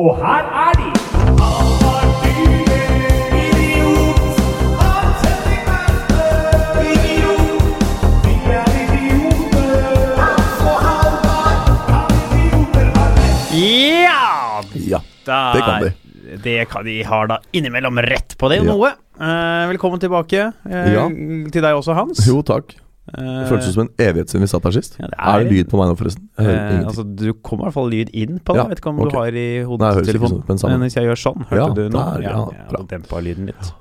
Og her er de! Ja! Ja, det kan de. Det kan de har da innimellom rett på. Det Ja. noe. Eh, velkommen tilbake eh, Ja. til deg også, Hans. Jo, takk. Eh, Det føltes som en evighet siden vi satt her sist. Ja, det er, er- det lyd på meg nå, forresten? Eh, ingenting. altså, du kommer i hvert fall lyd inn på det. Ja, vet ikke om okay. du har i hodetelefonen. sånn men. Men hvis jeg gjør sånn, hørte Ja, du nå? der, ja, ja, ja, dempa lyden litt.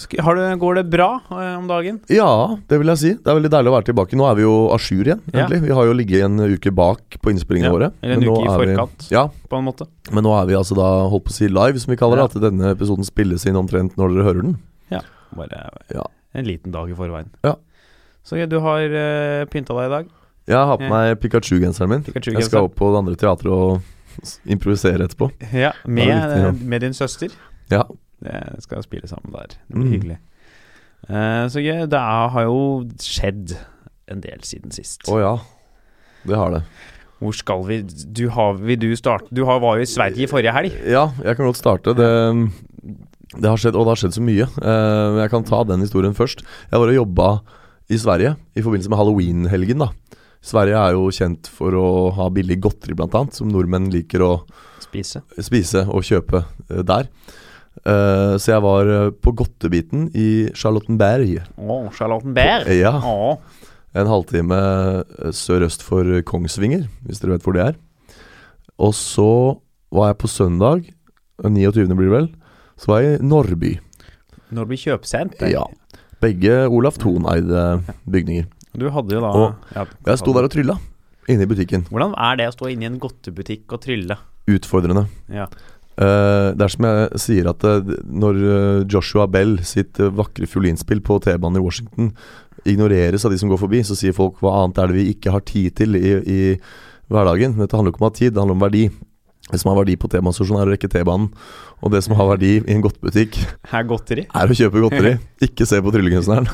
Det, går det bra eh, om dagen? Ja, det vil jeg si. Det er veldig deilig å være tilbake. Nå er vi jo a jour igjen, egentlig. Vi har jo ligget en uke bak på innspillingene våre. eller en uke i forkant, vi- På en måte. men nå er vi altså da holdt på å si live, som vi kaller det. At denne episoden spilles inn omtrent når dere hører den. Ja, Bare Ja. en liten dag i forveien. Ja. Så ja, du har uh, pynta deg i dag. Jeg har på Ja. meg Pikachu-genseren min. Pikachu jeg skal opp på det andre teatret og improvisere etterpå. Ja, med, viktig, ja. eh, med din søster. Ja. Det skal spille sammen der. Det blir Mm. hyggelig. Uh, så gøy. Det er, har jo skjedd en del siden sist. Å ja. Det har det. Hvor skal vi Du har, Vil du starte? Du har, var jo i Sverige forrige helg. Ja, jeg kan godt starte. Det, det har skjedd, og det har skjedd så mye. Uh, jeg kan ta den historien først. Jeg var og jobba i Sverige i forbindelse med halloween-helgen. da Sverige er jo kjent for å ha billig godteri, annet, som nordmenn liker å Spise. spise og kjøpe eh, der. Uh, så jeg var eh, på godtebiten i Charlottenberg. Oh, Charlottenberg. Ja, Oh. en halvtime sørøst for Kongsvinger, hvis dere vet hvor det er. Og så var jeg på søndag, 29. blir det vel, så var jeg i Norrby. Norrby kjøpesenter. Ja. Begge Olaf Thon-eide bygninger. Du hadde jo da Og Jeg sto der og trylla inne i butikken. Hvordan er det å stå inne i en godtebutikk og trylle? Utfordrende. Ja. Uh, det er som jeg sier at uh, når eh, Joshua Bell sitt uh, vakre fiolinspill på T-banen i Washington ignoreres av de som går forbi, så sier folk hva annet er det vi ikke har tid til i, i hverdagen. Men dette handler ikke om å ha tid, det handler om verdi. Det som har verdi på T-banestasjonen, er å rekke T-banen. Og det som har verdi i en godtbutikk, er godteri? er å kjøpe godteri. Ikke se på tryllekunstneren.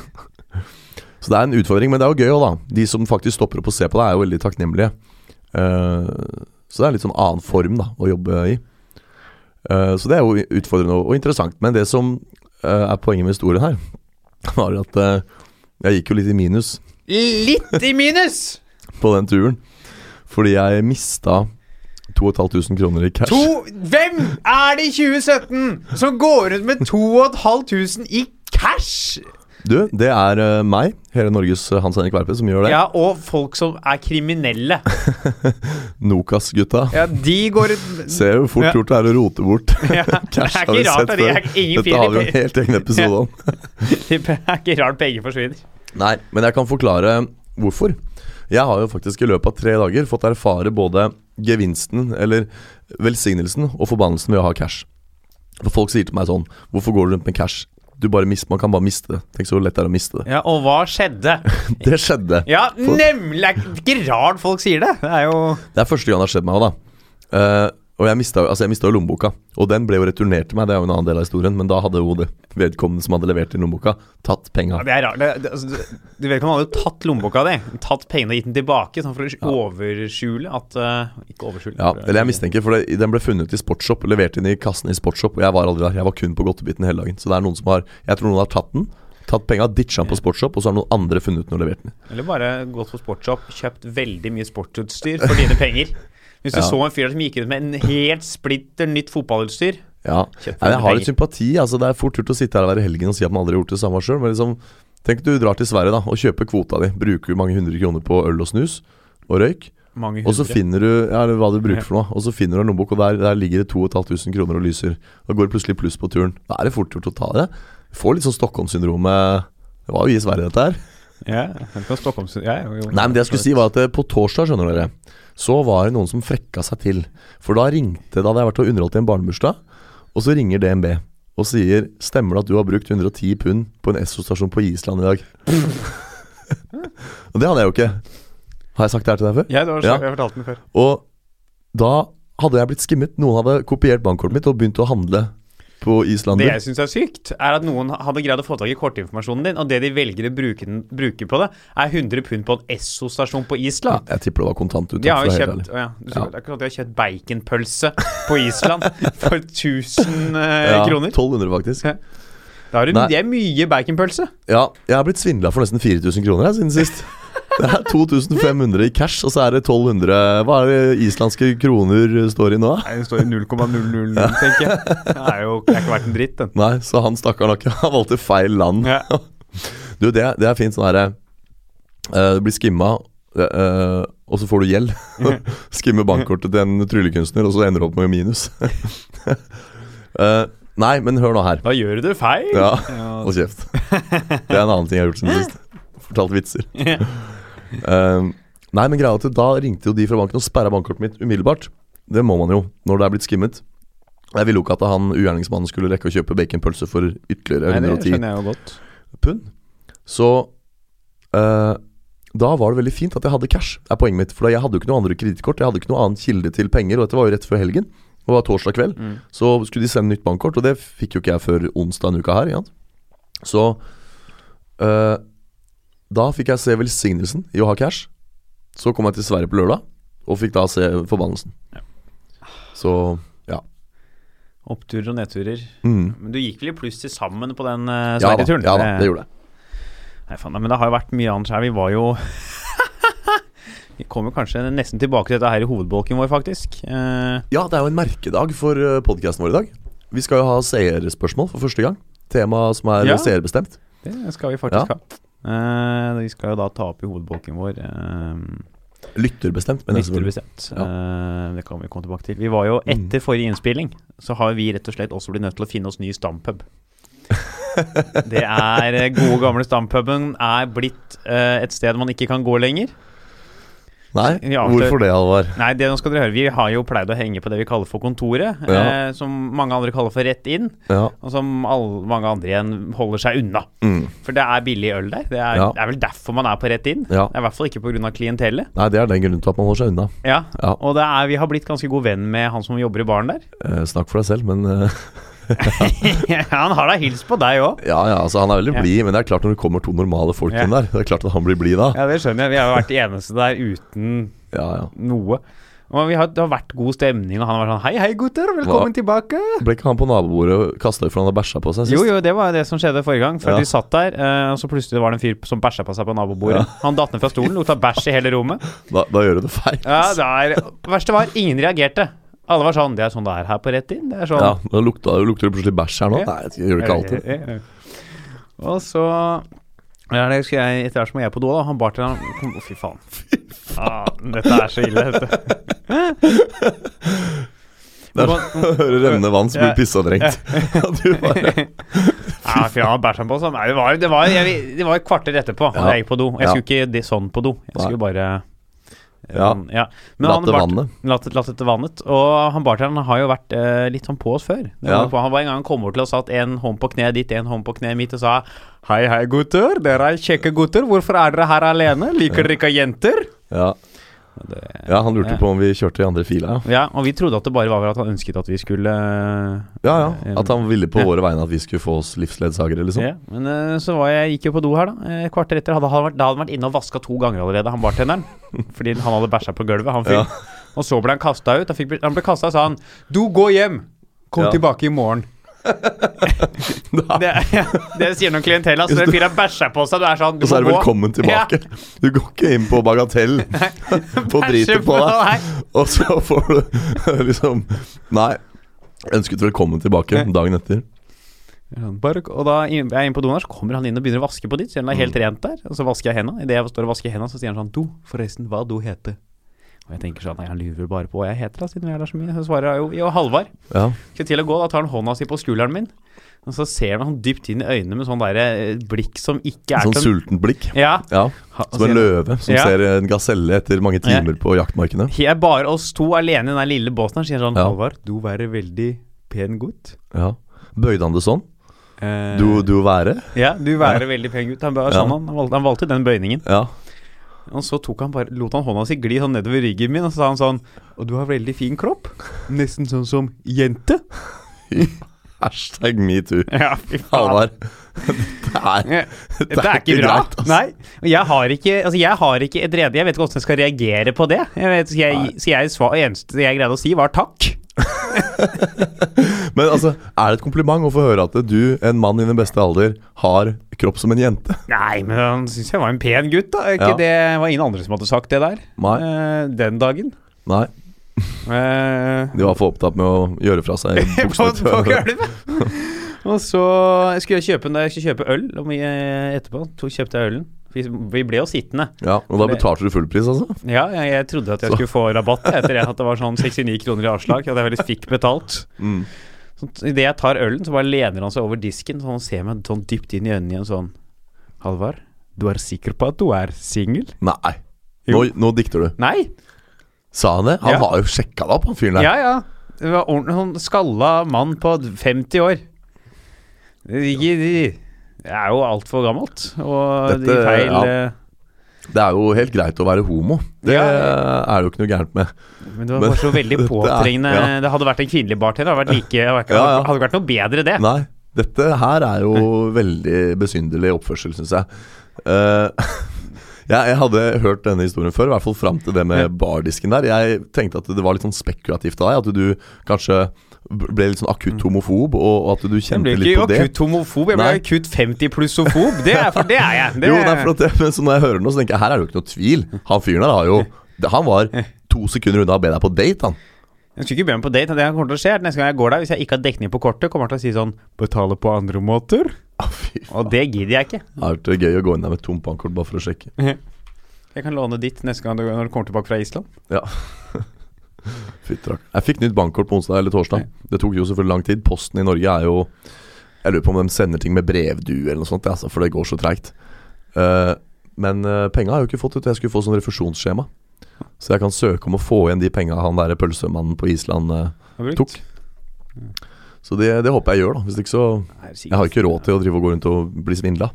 Så det er en utfordring, men det er jo gøy òg, da. De som faktisk stopper opp og ser på det, er jo veldig takknemlige. Eh, så det er litt sånn annen form da å jobbe i. Eh, så det er jo utfordrende og, interessant. Men det som eh, er poenget med historien her, var at jeg gikk jo litt i minus Litt i minus! på den turen. Fordi jeg mista 2500 kroner i cash. To, hvem er det i 2017 som går ut med 2500 i cash? Du, det er uh, meg, hele Norges eh, Hans Henrik Verpe, som gjør det. Ja, og folk som er kriminelle. Nokas-gutta. Ja, de går ut Ser jo fort Ja. gjort det er å rote bort. ja, Det Cash er har vi ikke rart sett at de før. er ingen Dette har vi jo en helt egen episode om. Det er ikke rart penger forsvinner. Nei, men jeg kan forklare hvorfor. Jeg har jo faktisk i løpet av tre dager fått erfare både gevinsten, eller velsignelsen, og forbannelsen ved å ha cash. For folk sier til meg sånn Hvorfor går du rundt med cash? Du bare mist, man kan bare miste det. Tenk så lett det er å miste det. Ja, og hva skjedde? Det skjedde. Ja, nemlig! Det er ikke rart folk sier det. Det er jo Det er første gang det har skjedd meg òg, da. Eh, og jeg mista altså jeg jo lommeboka. Og den ble jo returnert til meg, det er jo en annen del av historien. Men da hadde jo det vedkommende som hadde levert inn lommeboka, tatt penga. ja, Det er rart. Det, det, altså, ikke, Man hadde jo tatt lommeboka di, tatt pengene og gitt den tilbake, sånn for å overskjule at uh, Ikke overskjule. Ja, eller jeg mistenker, for det, den ble funnet i Sportshop, levert inn i kassen i Sportshop, og jeg var aldri der. Jeg var kun på godtebiten hele dagen. Så det er noen som har Jeg tror noen har tatt den, tatt penga, ditcha den på Sportshop, og så har noen andre funnet den og levert den. Eller bare gått på sportshop, kjøpt veldig mye sportsutstyr for dine penger. Hvis du Ja. så en fyr som gikk ut med en helt splitter nytt fotballutstyr Ja. Nei, jeg har litt sympati. Altså Det er fort gjort å sitte her hver helgen og si at man aldri har gjort det samme sjøl, men liksom Tenk du drar til Sverige da og kjøper kvota di, bruker mange hundre kroner på øl og snus og røyk. Og så finner du ja, hva du bruker for noe Og så finner du en lommebok, og der, der ligger det 2500 kroner og lyser. Da går det plutselig pluss på turen. Da er det fort gjort å ta det. Får litt sånn Stockholm-syndromet. Det var jo i Sverige, dette her. Ja, jeg ja. Nei, men det jeg skulle si, var at eh, på torsdag, skjønner dere, så var det noen som frekka seg til. For da ringte Da hadde jeg vært og underholdt i en barnebursdag, og så ringer DNB og sier 'Stemmer det at du har brukt 110 pund på en Esso-stasjon på Island i dag?' og det hadde jeg jo ikke. Har jeg sagt det her til deg før? Ja, det var, Ja. jeg fortalte fortalt den før. Og da hadde jeg blitt skimmet. Noen hadde kopiert bankkortet mitt og begynt å handle på Det jeg syns er sykt, er at noen hadde greid å få tak i kortinformasjonen din, og det de velger å bruke, den, bruke på det, er 100 pund på en Esso-stasjon på Island. jeg tipper det var kontantuttak. De har jo kjøpt å ja, du Ja. Det er ikke sånn at de har kjøpt baconpølse på Island for 1000 eh, Ja, kroner. 1200 faktisk. Da har du, det er mye baconpølse. Ja, jeg har blitt svindla for nesten 4000 kroner jeg, siden sist. Det er 2500 i cash, og så er det 1200 Hva er det islandske kroner står i nå? Nei, Den står i 0,000, tenker jeg. Det er jo det er ikke verdt en dritt, den. Nei, så han stakkaren har ikke Han valgte feil land. Ja. Du, det, det er fint sånn herre eh, Du blir skimma, eh, og så får du gjeld. Skimme bankkortet til en tryllekunstner, og så ender du opp med minus. Eh, nei, men hør nå her. Da gjør du feil. Ja, Ja, hold kjeft. Det er en annen ting jeg har gjort siden sist. Fortalt vitser. Eh, nei, men greia er at da ringte jo de fra banken og sperra bankkortet mitt umiddelbart. Det må man jo når det er blitt skimmet. Jeg ville jo ikke at han ugjerningsmannen skulle rekke å kjøpe baconpølse for ytterligere Nei, det 110 skjønner jeg jo godt. pund. Så uh, da var det veldig fint at jeg hadde cash, er poenget mitt. For jeg hadde jo ikke noe andre kredittkort, jeg hadde ikke noe annen kilde til penger, og dette var jo rett før helgen. Det var torsdag kveld. Mm. Så skulle de sende nytt bankkort, og det fikk jo ikke jeg før onsdag en uke her. Ikke? Så eh, da fikk jeg se velsignelsen i å ha cash. Så kom jeg til Sverige på lørdag, og fikk da se forbannelsen. Ja. Så ja. Oppturer og nedturer. Mm. Men du gikk vel i pluss til sammen på den uh, Sverige-turen? ja da, det gjorde jeg. Nei, faen, men det har jo vært mye annet her. Vi var jo Vi kommer kanskje nesten tilbake til dette her i hovedbolken vår, faktisk. Uh... Ja, det er jo en merkedag for podkasten vår i dag. Vi skal jo ha seerspørsmål for første gang. Tema som er Ja. seerbestemt. det skal vi faktisk ha. Eh, vi skal jo da ta opp i hovedbolken vår uh, Lytterbestemt, men lytterbestemt. Ja. Eh, det kan vi komme tilbake til. Vi var jo Etter forrige innspilling så har vi rett og slett også blitt nødt til å finne oss ny stampub. Det er gode, gamle stampuben er blitt et sted man ikke kan gå lenger. Nei, Ja, hvorfor det, Halvard? Nei, det nå skal dere høre. Vi har jo pleid å henge på det vi kaller for kontoret. Ja. Eh, som mange andre kaller for rett inn, Ja. og som alle, mange andre igjen holder seg unna. Mm. For det er billig øl der. Det er, det er vel derfor man er på rett inn. Det er i hvert fall ikke pga. klientellet. Nei, det er den grunnen til at man holder seg unna. Ja. Ja. Og det er, vi har blitt ganske god venn med han som jobber i baren der. Eh, snakk for deg selv, men eh, han har da hilst på deg òg. Ja, ja, altså han er veldig Ja. blid, men det er klart når det kommer to normale folk Ja. inn der, det er klart at han blir blid da. Ja, det skjønner jeg. Vi har jo vært de eneste der uten Ja, ja. noe. Og vi har, det har vært god stemning, og han har vært sånn Hei, hei, gutter, velkommen tilbake. Ble ikke han på nabobordet og kasta ut for han hadde bæsja på seg sist? Jo, jo, det var det som skjedde forrige gang. Før Ja. de satt der, eh, og så plutselig var det en fyr som bæsja på seg på nabobordet. Han datt ned fra stolen, lukta bæsj i hele rommet. Da, da gjør du det feil. Ja, Det verste var, ingen reagerte. Alle var sånn Det er sånn det er her på rett inn. Det er sånn Ja, da lukta, lukter det plutselig bæsj her nå? Ja. Nei, det gjør det ikke alltid. Og så ja, det skal jeg, Etter hvert som jeg er på do, da. Han bartenderen kom Å, fy faen. fy Ah, dette er så ille, vet du. Det er Hører rennende vann, så blir pissadrengt. Ja, du bare Ja, fy faen, bæsja på sånn. Nei, det var, det var, jeg, det var et kvarter etterpå Ja. jeg gikk på do. Jeg skulle ikke det sånn på do. Jeg skulle bare Ja. um, ja. Men La han det vannet. Latt, latt etter vannet. Og han bartenderen har jo vært eh, litt sånn på oss før. Ja. på, han var en gang han kom over til oss og satt en hånd på kneet ditt, en hånd på kneet mitt og sa Hei, hei, gutter. Dere er kjekke gutter. Hvorfor er dere her alene? Liker dere ikke jenter? Ja. Det, ja, han lurte på om vi kjørte i andre fila, ja. og vi trodde at det bare var at han ønsket at vi skulle Ja, ja. At han ville på Ja. våre vegne at vi skulle få oss livsledsagere, liksom. Ja, men eh, så var jeg, gikk jeg på do her, da. Eh, Et kvarter etter hadde han vært, da hadde han vært inne og vaska to ganger allerede, han bartenderen. Fordi han hadde bæsja på gulvet. Han fyren. Ja. Og så ble han kasta ut. Han, fikk, han ble kasta og sa han Du, gå hjem! Kom Ja. tilbake i morgen. det, det sier noen klientell. Altså, den fyren bæsja på seg. Du er sånn Du Og så er det gå. velkommen tilbake. Du går ikke inn på bagatell på dritet på deg, og så får du liksom Nei. Ønsket velkommen tilbake dagen etter. Bare, og da er jeg inne på doen så kommer han inn og begynner å vaske på ditt. Så det er Mm. helt rent der. Og så vasker jeg henda. Idet jeg står og vasker henda, så sier han sånn Do, forresten, hva do heter? Og jeg tenker sånn Nei, han lurer bare på hva jeg heter, da, siden vi er der så mye. Så svarer jeg jo Jo, Halvard. Ja. Skal til å gå, da tar han hånda si på skulderen min. Og så ser han sånn dypt inn i øynene med sånn derre eh, blikk som ikke er Sånn sultent blikk. Ja. Ja. Som en løve som Ja. ser en gaselle etter mange timer på jaktmarkene. Jeg er bare oss to alene i den der lille båten her, sier sånn Ja. Halvard, du være veldig pen gutt. Ja. Bøyde han det sånn? Eh, Du, du være? Ja, du være veldig pen gutt. Han, Ja. sånn, han, valgte, han valgte den bøyningen. Ja. Og så tok han bare, lot han hånda si gli sånn nedover ryggen min, og så sa han sånn Og du har veldig fin kropp. Nesten sånn som jente. Hashtag metoo. Ja, fy faen. Det er Ja, Det er ikke bra. greit, altså. Nei. Og jeg har ikke, altså jeg har ikke et rede Jeg vet ikke hvordan jeg skal reagere på det. Jeg vet, så jeg, så jeg svar, eneste jeg greide å si, var takk. Men altså, er det et kompliment å få høre at du, en mann i den beste alder, har kropp som en jente? Nei, men han syns jeg var en pen gutt, da. Ikke Ja. Det var ingen andre som hadde sagt det der Nei. eh, den dagen. Nei, Eh, de var for opptatt med å gjøre fra seg buksene. Og så skulle jeg kjøpe, jeg skulle kjøpe øl eh, etterpå. Så kjøpte jeg ølen. Vi, ble jo sittende. Ja, og da betalte du full pris, altså? Ja, jeg, jeg trodde at jeg skulle få rabatt jeg, etter at det var sånn 69 kroner i avslag. At jeg veldig fikk betalt. Mm. Så Idet jeg tar ølen, så bare lener han seg over disken Så han ser meg sånn dypt inn i øynene igjen sånn Halvard, du er sikker på at du er singel? Nei. Nå, nå dikter du. Nei! Sa han det? Han Ja. har jo sjekka deg opp, han fyren der. Ja, ja. Det var ordentlig sånn skalla mann på 50 år. Det ligger- det er jo altfor gammelt. Og de feil ja. eh, Det er jo helt greit å være homo. Det Ja. er det jo ikke noe gærent med. Men det var bare så veldig det er- påtrengende. ja. Det hadde vært en kvinnelig bartender. Hadde vært like, hadde ikke, Ja, ja. hadde ikke vært noe bedre, det. Nei, dette her er jo veldig besynderlig oppførsel, syns jeg. Uh, jeg. Jeg hadde hørt denne historien før, i hvert fall fram til det med bardisken der. Jeg tenkte at det var litt sånn spekulativt av deg, at du kanskje ble litt sånn akutt homofob, og, at du kjente litt på det. Jeg ble ikke akutt homofob, jeg ble Nei. akutt 50 plussofob. Det er, for det er jeg. Det, Jo, det er for at det, men så når jeg hører noe, så tenker jeg her er det jo ikke noe tvil. Han fyren der har jo Han var to sekunder unna å be deg på date, han. Jeg skulle ikke be meg på date. Det kommer til å skje Neste gang jeg går der, hvis jeg ikke har dekning på kortet, kommer han til å si sånn Betale på andre måter. Ah. Og det gidder jeg ikke. Det er vært gøy å gå inn der med tomt bankkort bare for å sjekke. Jeg kan låne ditt neste gang du, når du kommer tilbake fra Island. Ja. Jeg fikk nytt bankkort på onsdag eller torsdag. Det tok jo selvfølgelig lang tid. Posten i Norge er jo Jeg lurer på om de sender ting med brevdue eller noe sånt, altså, for det går så treigt. Eh, men uh, penga har jeg jo ikke fått ut. Jeg skulle få sånn refusjonsskjema. Så jeg kan søke om å få igjen de penga han der pølsemannen på Island eh, tok. Så det, det håper jeg gjør, da. Hvis ikke så Jeg har ikke råd til å drive og gå rundt og bli svindla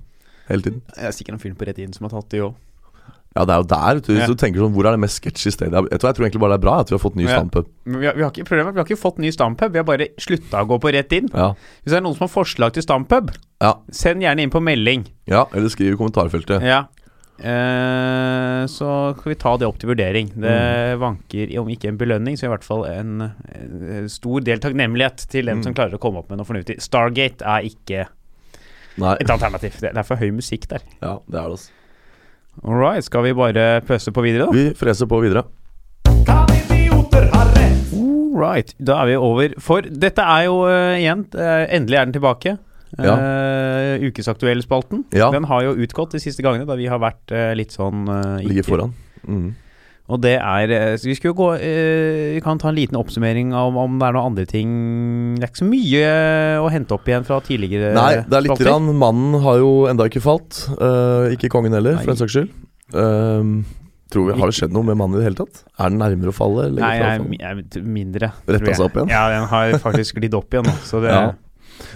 hele tiden. Jeg er sikkert en fyr på rett inn som har tatt det òg. Ja, det er jo der. Du, Ja. du tenker sånn, Hvor er det mest sketchy stedet? Jeg, du jeg tror egentlig bare det er bra at vi har fått ny Ja. standpub. Vi har, vi har ikke, problemet vi har ikke fått ny standpub, Vi har bare slutta å gå på rett inn. Ja. Hvis det er noen som har forslag til standpub, Ja. send gjerne inn på melding. ja, eller skriv i kommentarfeltet. Ja. Eh, så skal vi ta det opp til vurdering. Det Mm. vanker, om ikke en belønning, så i hvert fall en, en stor del takknemlighet til den Mm. som klarer å komme opp med noe fornuftig. Stargate er ikke Nei. et alternativ. Det det er for høy musikk der. Ja, det er det, altså. All right, skal vi bare pøse på videre, da? Vi freser på videre. All right, da er vi over. For dette er jo uh, igjen uh, Endelig er den tilbake. Ja. Uh, Ukesaktuell-spalten. Ja. Den har jo utgått de siste gangene, da vi har vært litt sånn Ligger foran. Mm. Og det er eh, vi skulle jo gå eh, Vi kan ta en liten oppsummering om, om det er noen andre ting Det er ikke så mye eh, å hente opp igjen fra tidligere Nei, det er litt grann, Mannen har jo enda ikke falt. Eh, ikke kongen heller, Nei. for en saks skyld. Eh, tror vi, Har det skjedd noe med mannen i det hele tatt? Er den nærmere å falle? eller Nei, jeg, jeg, mindre. Retta seg opp igjen? Ja, den har faktisk glidd opp igjen. Så det Ja.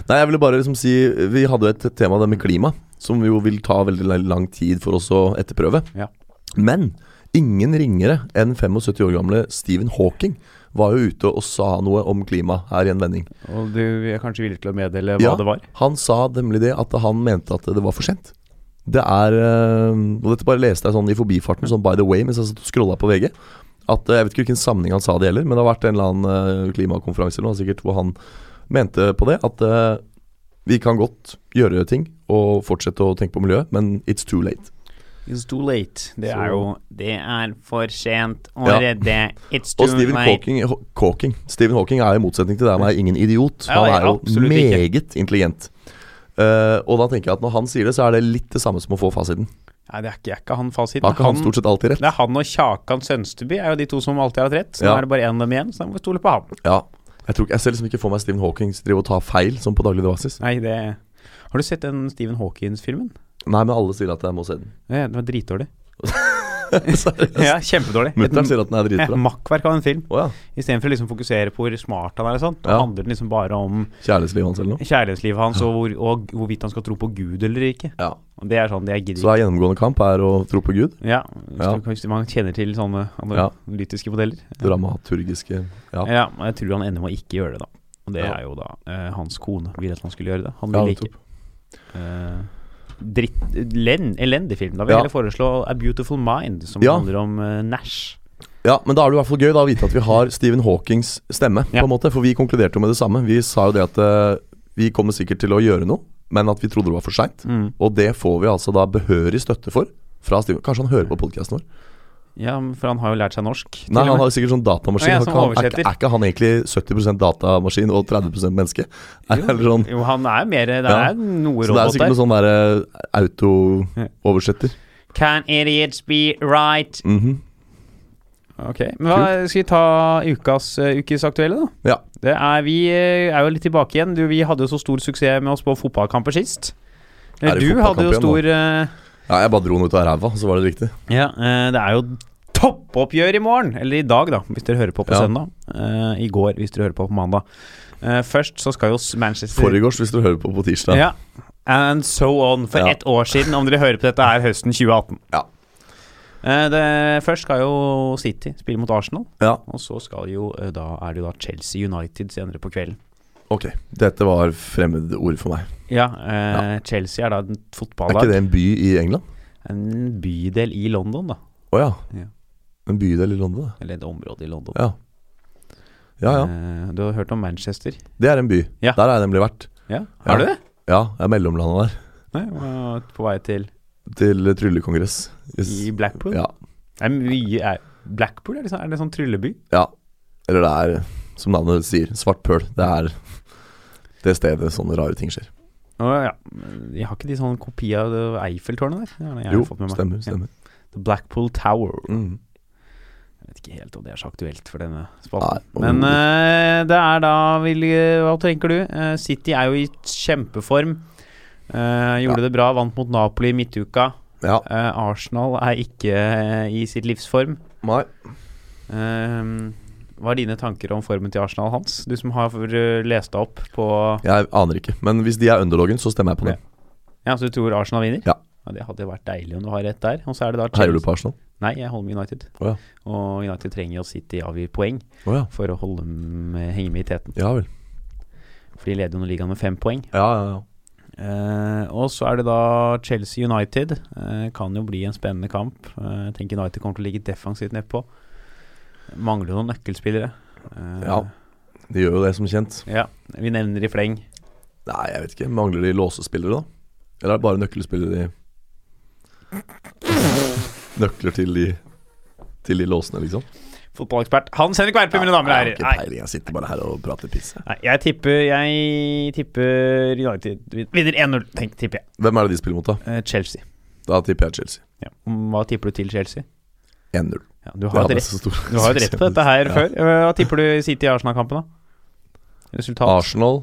Nei, jeg ville bare liksom si Vi hadde jo et tema, det med klima, som jo vil ta veldig lang tid for oss å etterprøve. Ja. Men ingen ringere enn 75 år gamle Stephen Hawking var jo ute og sa noe om klima her i en vending. Og du er kanskje villig til å meddele hva Ja. det var? Han sa nemlig det at han mente at det var for sent. Det er øh, Og dette bare leste jeg sånn i forbifarten, sånn by the way, mens jeg satt og scrolla på VG. At øh, Jeg vet ikke hvilken sammenheng han sa det gjelder, men det har vært en eller annen øh, klimakonferanse eller noe sikkert hvor han mente på det. At vi kan godt gjøre ting og fortsette å tenke på miljøet, men it's too late. It's too late. Det Så- er jo Det er for sent å Ja. redde. It's too Og Stephen late. Hawking, Hawking Stephen Hawking er i motsetning til deg Han meg ingen idiot. Han er jo meget ikke. intelligent. Uh, og da tenker jeg at når han sier det, så er det litt det samme som å få fasiten. Nei, det er ikke, er ikke han fasiten. Har ikke han stort sett alltid rett? det er han og Kjakan Sønsteby er jo de to som alltid har hatt rett. Så Ja. nå er det bare én av dem igjen, så da må vi stole på han. Ja. Jeg, tror, jeg ser liksom ikke for meg Stephen Hawking drive og ta feil sånn på daglig basis. Nei, det Har du sett den Stephen Hawkins-filmen? Nei, men alle sier at jeg må se den. Ja, den var dritdårlig. Seriøst. Ja, kjempedårlig. Mutter'n sier at den er dritbra. dritbra. makkverk av en film. Oh, ja. Istedenfor å liksom fokusere på hvor smart han er og sånt. Ja. handler den liksom bare om Kjærlighetslivet hans eller noe. kjærlighetslivet hans og, hvor, og hvorvidt han skal tro på Gud eller ikke. Ja. Det er sånn, det jeg gidder Så er gjennomgående kamp er å tro på Gud. Ja, hvis, Ja. man kjenner til sånne Ja. analytiske modeller. Dramaturgiske Ja. Ja, men jeg tror han ender med å ikke gjøre det, da. Og det Ja. er jo da eh, hans kone vil at han skulle gjøre det. Han Ja, vil ikke. nettopp. Dritt len, Elendig film. Da vil jeg heller foreslå A Beautiful Mind, som handler om uh, Nash. Ja, men da er det i hvert fall gøy da å vite at vi har Stephen Hawkings stemme, Ja. på en måte. For vi konkluderte jo med det samme. Vi sa jo det at uh, vi kommer sikkert til å gjøre noe, men at vi trodde det var for seint. Mm. Og det får vi altså da behørig støtte for fra Stephen. Kanskje han hører på podkasten vår? Ja, for han har jo lært seg norsk. Nei, han har jo sikkert sånn datamaskin. Ja, Han er, er ikke han egentlig 70% datamaskin og 30 menneske? Er, Jo. eller sånn? Jo, han er mer Det Ja. er noe robot der. Så det er sikkert noe sånn derre autooversetter. Can idiots be right? Mhm. Ok, men hva skal vi ta ukas uh, ukes aktuelle, da? Ja. Det er, vi eh, er jo litt tilbake igjen. Du, vi hadde jo så stor suksess med oss på fotballkamper sist. Eh, Er Du hadde jo stor eh, ja, jeg bare dro den ut av ræva, så var det riktig. Ja, eh, det er jo toppoppgjør i morgen. Eller i dag, da, hvis dere hører på på Ja. søndag. Eh, I går, hvis dere hører på på mandag. Eh, først så skal jo Manchester Forgårs, hvis dere hører på på tirsdag. Ja. And so on. For Ja. ett år siden, om dere hører på dette, er høsten 2018. Ja. Det, først skal jo City spille mot Arsenal. Ja, Og så skal jo da er det jo da Chelsea United senere på kvelden. Ok. Dette var fremmedord for meg. Ja, eh, Chelsea er da et Er ikke det en by i England? En bydel i London, da. Å ja. Ja. En bydel i London, da. Eller et område i London. Ja. Ja ja. Eh, du har hørt om Manchester? Det er en by. Ja. Der har jeg nemlig vært. Ja, Ja. Har du det? Ja, jeg er mellomlandet der. Nei, på vei til Til tryllekongress. Yes. I Blackpool? Ja. Er mye er, Blackpool, er det, sånn, er det sånn trylleby? ja. Eller det er, som navnet sier, svart pøl. Det er det stedet sånne rare ting skjer. Å ja. Jeg har ikke de sånne kopi av Eiffeltårnet der? Jo, fått med meg. stemmer. Ja. The Blackpool Tower. Mm. Jeg vet ikke helt om det er så aktuelt for denne spalten. Men uh, det er da vil, Hva tenker du? Uh, City er jo i kjempeform. Uh, gjorde det bra, vant mot Napoli i midtuka. Ja. Arsenal er ikke i sitt livsform. Nei. Eh, hva er dine tanker om formen til Arsenal, Hans? Du som har eh, lest deg opp på Jeg aner ikke. Men hvis de er underdogen, så stemmer jeg på det. Ja, Så du tror Arsenal vinner? Ja. Det hadde vært deilig om du har rett der. Og så er det da Heier du på Arsenal? Nei, jeg holder med United. Oh, ja. Og United trenger jo City avgir poeng oh, ja. for å holde med, henge med i teten. Ja vel. For de leder jo nå ligaen med fem poeng. Ja, ja, ja. Uh, og så er det da Chelsea United. Uh, kan jo bli en spennende kamp. Uh, jeg tenker United kommer til å ligge defensivt nedpå. Mangler noen nøkkelspillere. Uh, Ja. De gjør jo det, som kjent. ja. Vi nevner i fleng. Nei, jeg vet ikke. Mangler de låsespillere, da? Eller er det bare nøkkelspillere de Nøkler til de Til de låsene, liksom? Fotballekspert Hans Henrik Verpe, mine damer og herrer. ikke peiling, jeg sitter bare her og prater piss. jeg. Nei, jeg tipper Jeg tipper United vinner 1-0, tenk, tipper jeg. Hvem er det de spiller mot, da? Eh, Chelsea. Da tipper jeg Chelsea. Ja. Hva tipper du til Chelsea? 1-0. Ja, du har jo et rett, på dette her før. Eh, Hva tipper du City i Arsenal-kampen, da? Resultat? Arsenal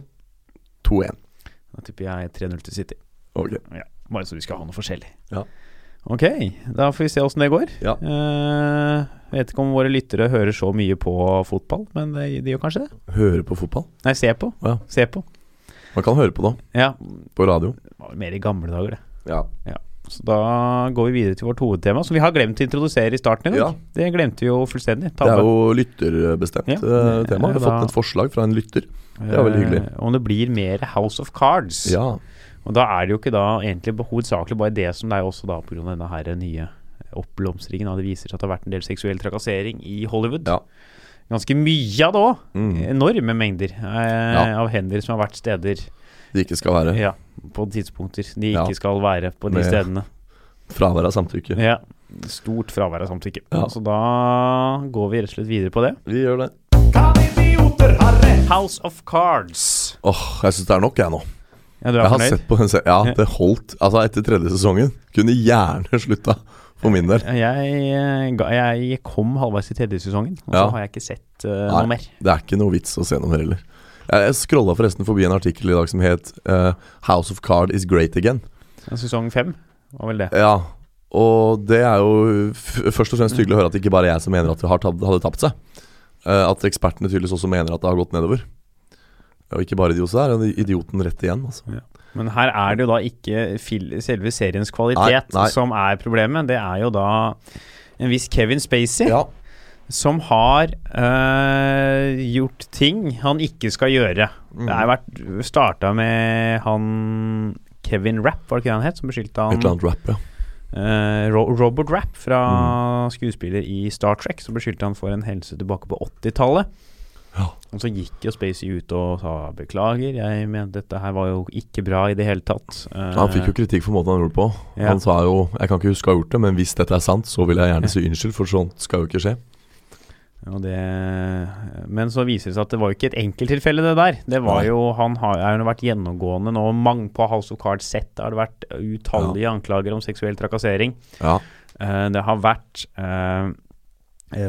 2-1. Da tipper jeg 3-0 til City. Ok. Ja, bare så vi skal ha noe forskjellig. Ja. Ok, da får vi se åssen det går. Ja. Uh, vet ikke om våre lyttere hører så mye på fotball, men de, de gjør kanskje det? Hører på fotball? Nei, se på. Ja. Se på. Man kan høre på det Ja, på radio. det var mer i gamle dager, det. Ja. Ja. Så da går vi videre til vårt hovedtema, som vi har glemt å introdusere i starten. Ja. Det glemte vi jo fullstendig. Det er jo lytterbestemt Ja, eh, tema. Vi har da- fått et forslag fra en lytter. det er veldig hyggelig. Eh, Om det blir mer House of Cards. Ja. Og da er det jo ikke da egentlig hovedsakelig bare det som det er også da pga. denne her nye oppblomstringen. Det viser seg at det har vært en del seksuell trakassering i Hollywood. Ja. Ganske mye av det òg. Mm. Enorme mengder eh, av hender som har vært steder Det ikke skal være ja, på tidspunkter de Ja. ikke skal være på de Med- stedene. fravær av samtykke. Ja, Stort fravær av samtykke. Ja. Så da går vi rett og slett videre på det. Vi gjør det. House of Cards. Åh, jeg syns det er nok, jeg nå. Ja, du er Jeg har fornøyd? sett på den serien. Ja, Ja. det holdt. Altså, etter tredje sesongen kunne gjerne slutta, for min del. Jeg, eh, jeg kom halvveis i tredje sesongen, og Ja. så har jeg ikke sett uh, Nei. noe mer. Det er ikke noe vits å se noe mer heller. Jeg, scrolla forresten forbi en artikkel i dag som het uh, 'House of Card is great again'. Sesong fem var vel det. Ja, og det er jo først og fremst hyggelig å høre at det ikke bare er jeg som mener at det hadde tapt seg. Uh, at ekspertene tydeligvis også mener at det har gått nedover. Og ikke bare idioter, der, men idioten rett igjen, altså. Men her er det jo da ikke selve seriens kvalitet Nei, nei. som er problemet. Det er jo da en viss Kevin Spacey Ja, som har øh, gjort ting han ikke skal gjøre. Mm. Det har vært starta med han Kevin Rapp, var det ikke det han het? Som beskyldte Et eller annet rap, ja. eh, Robert Rapp fra Mm. skuespiller i Star Trek, som beskyldte han for en helse tilbake på 80-tallet. Ja. Og så gikk jo Spacey ut og sa beklager, jeg mente dette her var jo ikke bra i det hele tatt. Eh, Han fikk jo kritikk for måten han gjorde det på. Ja. Han sa jo Jeg kan ikke huske å ha gjort det, men hvis dette er sant, så vil jeg gjerne si unnskyld, for sånt skal jo ikke skje. Det, men så viser det seg at det var jo ikke et enkelttilfelle, det der. Det var jo, Han har har jo vært gjennomgående nå. Mange på House of Cards sett har det vært utallige anklager om seksuell trakassering. Ja. Uh, det har vært eh,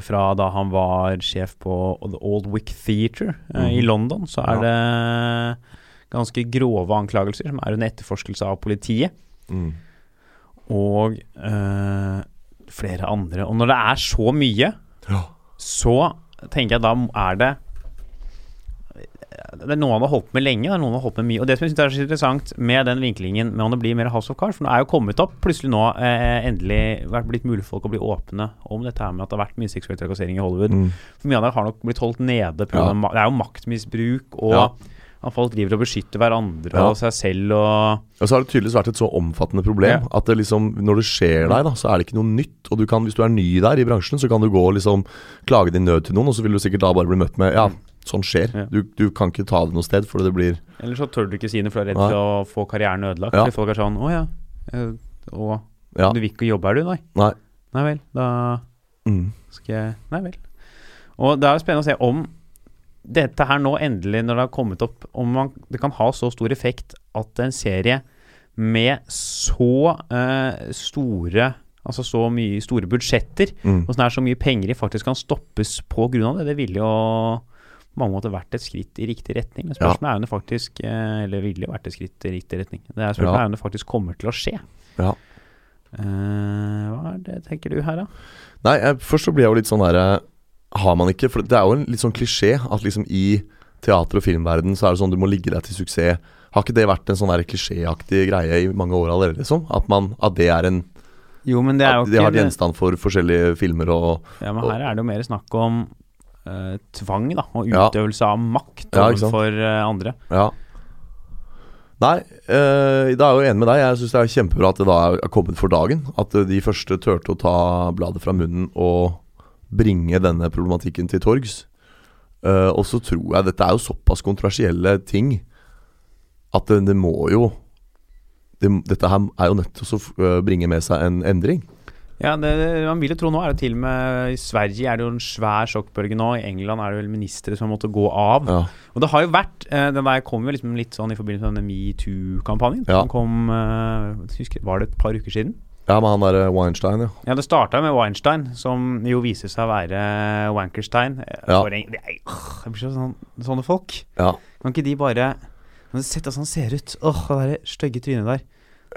fra da han var sjef på The Old Wick Theatre eh, i Mhm. London, så er det ganske grove anklagelser som er under etterforskelse av politiet. Mm. Og flere andre. Og når det er så mye ja. Så tenker jeg da er det Det er noe han har holdt med lenge, det er noe han har holdt med mye. Og det som jeg synes er så interessant med den vinklingen med om det blir mer House of Cards For nå er jo kommet opp plutselig nå eh, endelig vært blitt mulig for folk å bli åpne om dette her med at det har vært mye seksuell trakassering i Hollywood. Mm. For mye av det har nok blitt holdt nede. På Ja. Det er jo maktmisbruk, og Ja. At folk driver og beskytter hverandre Ja. og seg selv og Og så har det tydeligvis vært et så omfattende problem Ja. at det liksom, når det skjer deg, da, så er det ikke noe nytt. Og du kan, hvis du er ny der i bransjen, så kan du gå og liksom klage din nød til noen, og så vil du sikkert da bare bli møtt med Ja, sånn skjer. Ja. Du, du kan ikke ta det noe sted, for det blir Eller så tør du ikke si det, for du er redd for å få karrieren ødelagt. Ja. Folk er sånn Å ja. eh, Og Ja. du vil ikke jobbe her, du? Nei. Nei. Nei vel. Da Mm. skal jeg Nei vel. Og det er jo spennende å se om dette her nå endelig, når det har kommet opp, om man, det kan ha så stor effekt at en serie med så uh, store Altså så mye store budsjetter, Mm. og sånn er så mye penger i, faktisk kan stoppes på grunn av det. Det ville jo på mange måter vært et skritt i riktig retning. Men spørsmålet er om det faktisk eh, Eller ville vært et skritt i riktig retning. Det er spørsmålet Ja. er om det faktisk kommer til å skje. Ja. Uh, hva er det, tenker du her, da? Nei, jeg, først så blir jeg jo litt sånn derre Har man ikke For det er jo en litt sånn klisjé at liksom i teater- og filmverden så er det sånn du må ligge deg til suksess. Har ikke det vært en sånn der klisjéaktig greie i mange år allerede, liksom? At, man, at det er en Jo, men det er jo At det har ikke gjenstand for forskjellige filmer og Ja, men her er det jo mer snakk om uh, tvang, da, og Ja. utøvelse av makt Ja, ikke sant. overfor eh, andre. Ja. Nei, uh, da er jeg jo enig med deg. Jeg syns det er kjempebra at det da er kommet for dagen. At eh, de første turte å ta bladet fra munnen og bringe denne problematikken til torgs. Uh, og så tror jeg Dette er jo såpass kontroversielle ting at det, det må jo det, Dette her er jo nødt til å eh, bringe med seg en endring. Ja, det, Man vil jo tro nå er det til og med I Sverige er det jo en svær sjokkbølge nå. I England er det vel ministre som har måttet gå av. Ja. Og det har jo vært eh, Den der kom jo liksom litt sånn i forbindelse med denne metoo-kampanjen. Ja. Som kom husker, Var det et par uker siden? Ja, med han derre Weinstein, ja. Ja, det starta med Weinstein, som jo viser seg å være Wankerstein. Eh, Ja. En, det er, åh, jeg blir så sånn, sånne folk. Ja. Kan ikke de bare sett hvordan han ser ut? Åh, det derre stygge trynet der.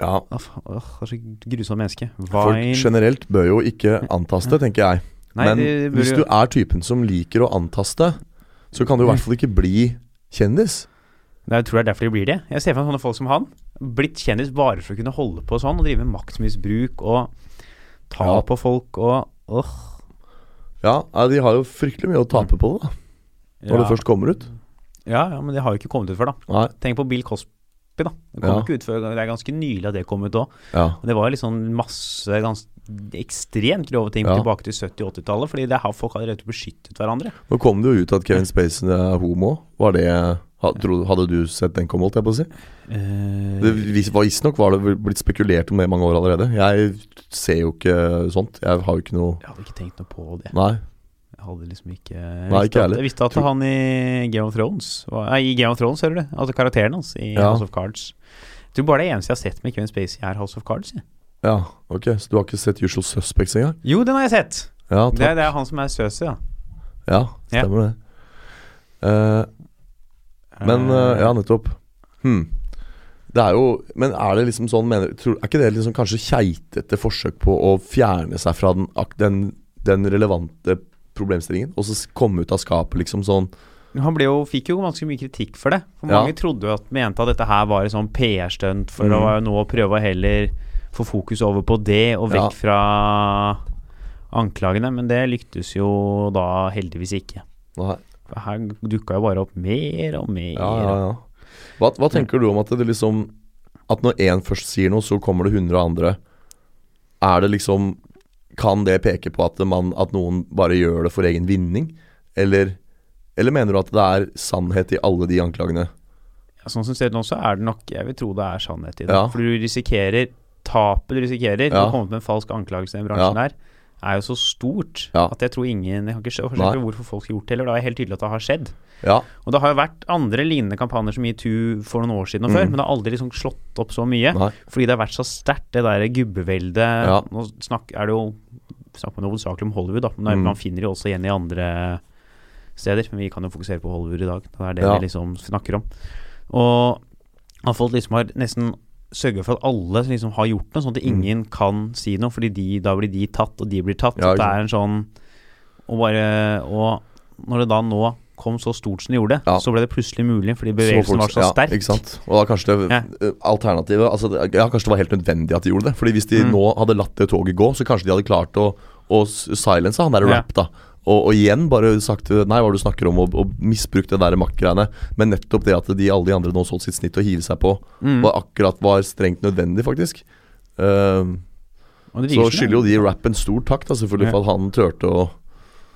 ja. Åh, det er så grusomt menneske. Folk generelt bør jo ikke antaste, tenker jeg. Nei, Men de hvis du er typen som liker å antaste, så kan du i hvert fall ikke bli kjendis. Jeg tror det er derfor de blir det. Jeg ser for meg sånne folk som han. Blitt kjendis bare for å kunne holde på sånn og drive med maktmisbruk og ta Ja. på folk og åh. Ja, de har jo fryktelig mye å tape på det, da. Når ja. det først kommer ut. Ja, ja, men det har jo ikke kommet ut før, da. Nei. Tenk på Bill Cosby, da. Det kom Ja. ikke ut før, det er ganske nylig at det kom ut òg. Ja. Det var sånn masse ganske ekstremt grove ting tilbake til 70- og 80-tallet. Fordi det har folk hadde rett og slett beskyttet hverandre. Nå kom det jo ut at Kevin Spacey er homo. Var det Hadde du sett den komme, holdt jeg på å si? Eh, Det var Visstnok var det blitt spekulert om det i mange år allerede. Jeg ser jo ikke sånt. Jeg har jo ikke noe jeg hadde ikke tenkt noe på det. Nei. Jeg hadde liksom ikke jeg Nei, visste ikke at- heller. Jeg visste at Tror- han i Game of Thrones var, Nei, I Game of Thrones, hører du? Altså karakteren hans i Ja. House of Cards. Jeg tror bare det eneste jeg har sett med Kevin Spacey, er House of Cards. jeg. Ja, ok. Så du har ikke sett Usual Suspects engang? Jo, den har jeg sett! Ja, Det, det er han som er Søsi, da. Ja, stemmer det. Eh, men eh, ja, nettopp. Hmm. Det er jo Men er det liksom sånn mener, tror, Er ikke det liksom kanskje keitete forsøk på å fjerne seg fra den, den, den relevante problemstillingen? Og så komme ut av skapet, liksom sånn Han ble jo, fikk jo ganske mye kritikk for det. For Ja. Mange trodde jo at mente at dette her var et sånn PR-stunt for Mm. å nå prøve å heller få fokus over på det, og vekk Ja. fra anklagene, men det lyktes jo da heldigvis ikke. Nei. Her dukka jo bare opp mer og mer. Ja, ja, ja. Hva, hva tenker du om at det liksom At når én først sier noe, så kommer det 100 andre. Er det liksom Kan det peke på at, man, at noen bare gjør det for egen vinning? Eller, eller mener du at det er sannhet i alle de anklagene? Ja, sånn som ser ut nå, så er det nok Jeg vil tro det er sannhet i det. Ja. For du risikerer Tapet du risikerer Ja. Du har kommet med en falsk anklagelse i den bransjen her, er jo så stort Ja. at jeg tror ingen Jeg kan ikke skjønne hvorfor folk har gjort det heller. Det er helt tydelig at det har skjedd. Ja. Og det har jo vært andre lignende kampanjer som metoo for noen år siden og før, Mm. men det har aldri liksom slått opp så mye. Nei. Fordi det har vært så sterkt, det der gubbeveldet. Ja. Nå snakk, er det jo snakk man hovedsakelig om Hollywood, da. Men Mm. man finner det jo også igjen i andre steder. Men vi kan jo fokusere på Hollywood i dag. Det er det vi liksom snakker om. Og at folk liksom har nesten sørga for at alle liksom har gjort noe, sånn at Mm. ingen kan si noe. Fordi de, da blir de tatt, og de blir tatt. Ja, det er en sånn Og bare Og når det da nå kom så stort som det gjorde, Ja. så ble det plutselig mulig fordi bevegelsen var så ja, sterk. Ikke sant? Og da kanskje det Ja. eh, alternativet altså, Ja, kanskje det var helt nødvendig at de gjorde det. Fordi hvis de Mm. nå hadde latt det toget gå, så kanskje de hadde klart å, å s- silence han der rap, da. Og, og igjen bare sagt Nei, hva du snakker om? Og, og misbrukt det der maktgreiene. Men nettopp det at de alle de andre nå så sitt snitt å hive seg på, Mm. var akkurat var strengt nødvendig, faktisk. Uh, så skylder jo de rap en stor takk, da, selvfølgelig, Ja. for at han turte å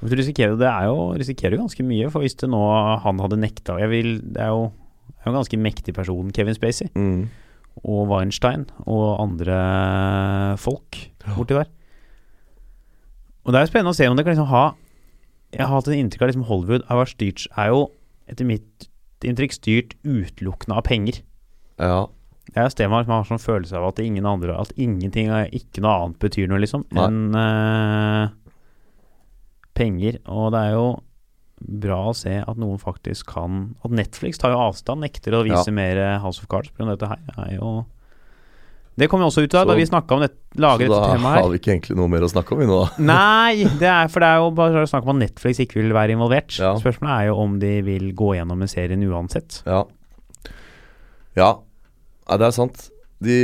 Du risikerer jo, det er jo, risikerer jo ganske mye, for hvis det nå han hadde nekta jeg vil, Det er jo er jo en ganske mektig person, Kevin Spacey, mm, og Weinstein og andre folk borti der. Og det er jo spennende å se om det kan liksom ha Jeg har hatt en inntrykk av liksom Hollywood har vært styrt er jo, etter mitt inntrykk, styrt utelukkende av penger. Ja. Det er et sted man har sånn følelse av at ingen andre At ingenting ikke noe annet betyr noe, liksom, enn uh, penger. Og det er jo bra å se at noen faktisk kan At Netflix tar jo avstand, nekter å vise Ja. mer eh, House of Cards pga. dette her. er jo Det kom jo også ut av da vi snakka om det, lager Så dette da temaet her. har vi ikke egentlig noe mer å snakke om, vi nå, da. Nei, det er, for det er jo bare snakk om at Netflix ikke vil være involvert. Ja. Spørsmålet er jo om de vil gå gjennom med serien uansett. Ja. Ja, ja det er sant. De,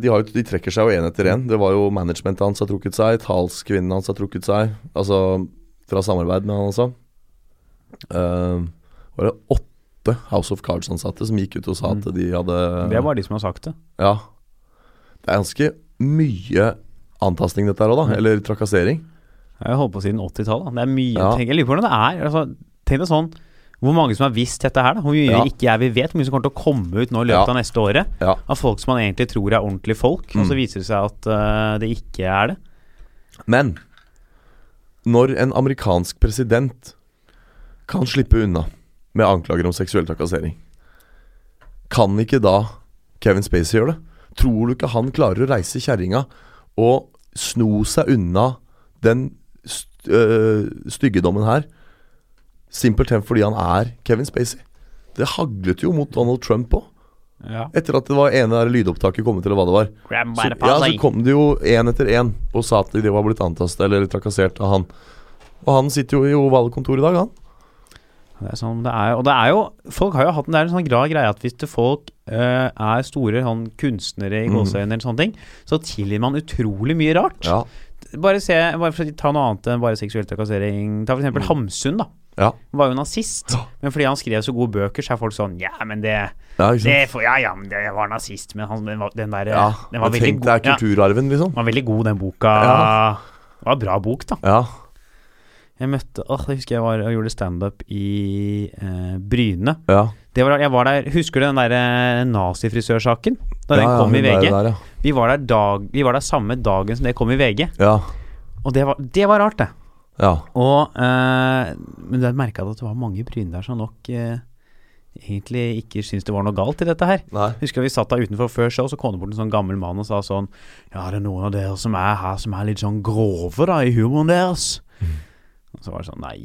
de, har jo, de trekker seg jo én etter én. Det var jo managementet hans har trukket seg, talskvinnen hans har trukket seg. Altså fra samarbeid med han, også. Uh, var det åtte House of Cards-ansatte som gikk ut og sa at de hadde Mm. Det var de som har sagt det. Ja. Det er ganske mye antastning, dette her òg, da. Mm. Eller trakassering. Jeg har holdt på siden 80-tallet. Det er mye Ja. tenk, Jeg lurer på hvordan det er. Altså, tenk deg sånn Hvor mange som har visst dette her, da? Hvor mye Ja. ikke jeg vil vet. Hvor mye som kommer til å komme ut nå i løpet Ja. av neste året. Ja. Av folk som man egentlig tror er ordentlige folk, og så Mm. viser det seg at uh, det ikke er det. Men når en amerikansk president kan slippe unna med anklager om seksuell trakassering, kan ikke da Kevin Spacey gjøre det? Tror du ikke han klarer å reise kjerringa og sno seg unna den st øh, styggedommen her, simpelthen fordi han er Kevin Spacey? Det haglet jo mot Donald Trump òg. Ja. Etter at det var ene der lydopptaket kom til, eller hva det var. Så, ja, så kom det jo én etter én og sa at de var blitt antastet eller trakassert av han. Og han sitter jo i valgkontoret i dag, han. Det er sånn det er. Og det er jo Folk har jo hatt en, det er en sånn grad greie at hvis folk uh, er store sånn kunstnere i Mhm. mm. eller sånne ting, så tilgir man utrolig mye rart. Ja. Bare se Bare ta noe annet enn bare seksuell trakassering. Ta eksempel Mm. Hamsun, da. Ja. Han var jo nazist. Ja. Men fordi han skrev så gode bøker, så er folk sånn Ja, men det, ja, det for, Ja, ja, men det var nazist, men han, den, var- den der Ja, Den var veldig tenk det er kulturarven, liksom. den var veldig god, den boka. Ja. Det var en bra bok, da. Ja. Jeg møtte Åh, jeg husker jeg var og gjorde standup i eh, Bryne. ja. Det var, jeg var der, Husker du den der eh, nazifrisørsaken? Da den kom ja, i VG? Der, ja. Vi, var der dag, vi var der samme dagen som det kom i VG. ja. Og det var, det var rart, det. Ja. Og eh, Men jeg merka at det var mange i Bryne der som nok eh, egentlig ikke syntes det var noe galt i dette her. Nei. Husker vi satt der utenfor før show, så kom det bort en sånn gammel mann og sa sånn Ja, det er noen av dere som er her som er litt sånn grove, da, i humoren deres. Og så var det sånn Nei,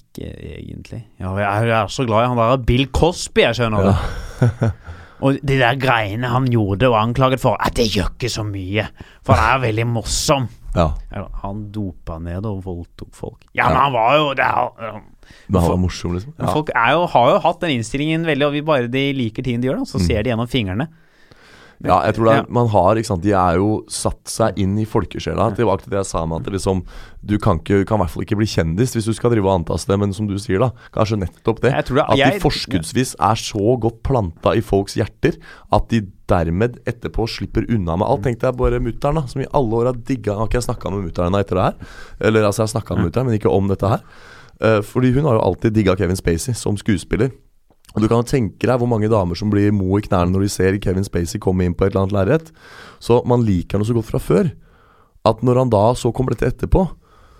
ikke egentlig. Ja, jeg er, så glad i han der Bill Cosby, jeg skjønner Ja. det. Og de der greiene han gjorde og anklaget for, at det gjør ikke så mye. For han er veldig morsom. Ja. Han dopa ned og voldtok folk. Ja, men han var jo det er, Men han var morsom, liksom. Folk er jo, har jo hatt den innstillingen veldig, og vi bare de liker tingen de gjør, da, så Mm. ser de gjennom fingrene. Ja, jeg tror det er, Ja. man har, ikke sant De er jo satt seg inn i folkesjela. Tilbake til det jeg sa med at det liksom Du kan, ikke, kan i hvert fall ikke bli kjendis hvis du skal drive og antaste, men som du sier, da. Kanskje nettopp det. Det- at de forskuddsvis er så godt planta i folks hjerter at de dermed etterpå slipper unna med alt. Tenk deg bare mutter'n, som i alle år har digga Har ikke jeg snakka med mutter'n etter det her? Eller altså, jeg har snakka med mutter'n, men ikke om dette her. Uh, fordi hun har jo alltid digga Kevin Spacey som skuespiller. Og Du kan tenke deg hvor mange damer som blir mo i knærne når de ser Kevin Spacey komme inn på et eller annet lerret. Så man liker han så godt fra før at når han da så kommer dette etterpå,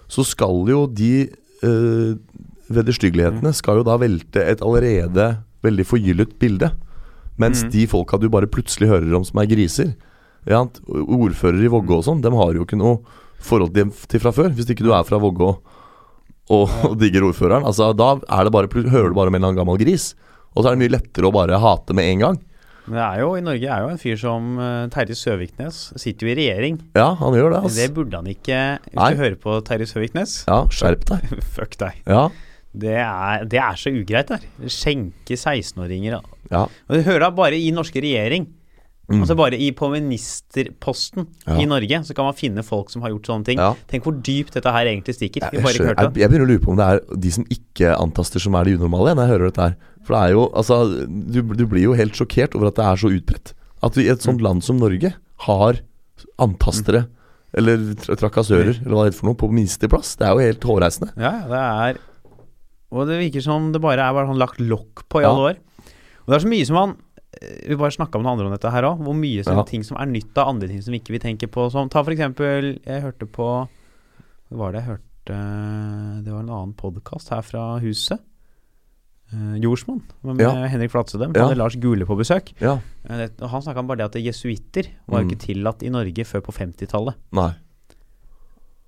så skal jo de øh, vederstyggelighetene skal jo da velte et allerede veldig forgyllet bilde. Mens mm. de folka du bare plutselig hører om som er griser, ja, Ordfører i Vågå og sånn, dem har jo ikke noe forhold til, til fra før. Hvis ikke du er fra Vågå og, og digger ordføreren. Altså, da er det bare, hører du bare om en eller annen gammel gris. Og så er det mye lettere å bare hate med en gang. Men det er jo, i Norge er jo en fyr som uh, Terje Søviknes. Sitter jo i regjering. Ja, han gjør det, Det altså. burde han ikke Hvis Nei. du hører på Terje Søviknes Ja, skjerp deg. Fuck deg. Ja, Det er, det er så ugreit der. Skjenke 16-åringer ja. Og Du hører da bare i norske regjering Mm. Altså bare i, på ministerposten Ja. i Norge Så kan man finne folk som har gjort sånne ting. Ja. Tenk hvor dypt dette her egentlig stikker. Jeg, Vi bare ikke skjønner- hørte jeg, jeg begynner å lure på om det er de som ikke antaster, som er de unormale, når jeg hører dette her. For det er jo Altså, du, du blir jo helt sjokkert over at det er så utbredt. At vi i et Mm. sånt land som Norge har antastere, eller tra trakassører, eller hva det heter for noe, på ministerplass. Det er jo helt hårreisende. Ja, ja, det er Og det virker som det bare er bare sånn lagt lokk på i Ja. alle år. Og det er så mye som man Vi bare snakka med noen andre om dette her òg. Hvor mye sånne Ja. ting som er nytt av andre ting som ikke vi tenker på. Som, ta for eksempel Jeg hørte på Hva var det jeg hørte Det var en annen podkast her fra huset. Uh, Jordsmonn. Med Ja. Henrik Flatsedem. Ja. Hadde Lars Gule på besøk. Ja. Eh, det- han snakka om bare det at jesuitter var Mm. ikke tillatt i Norge før på 50-tallet. Nei.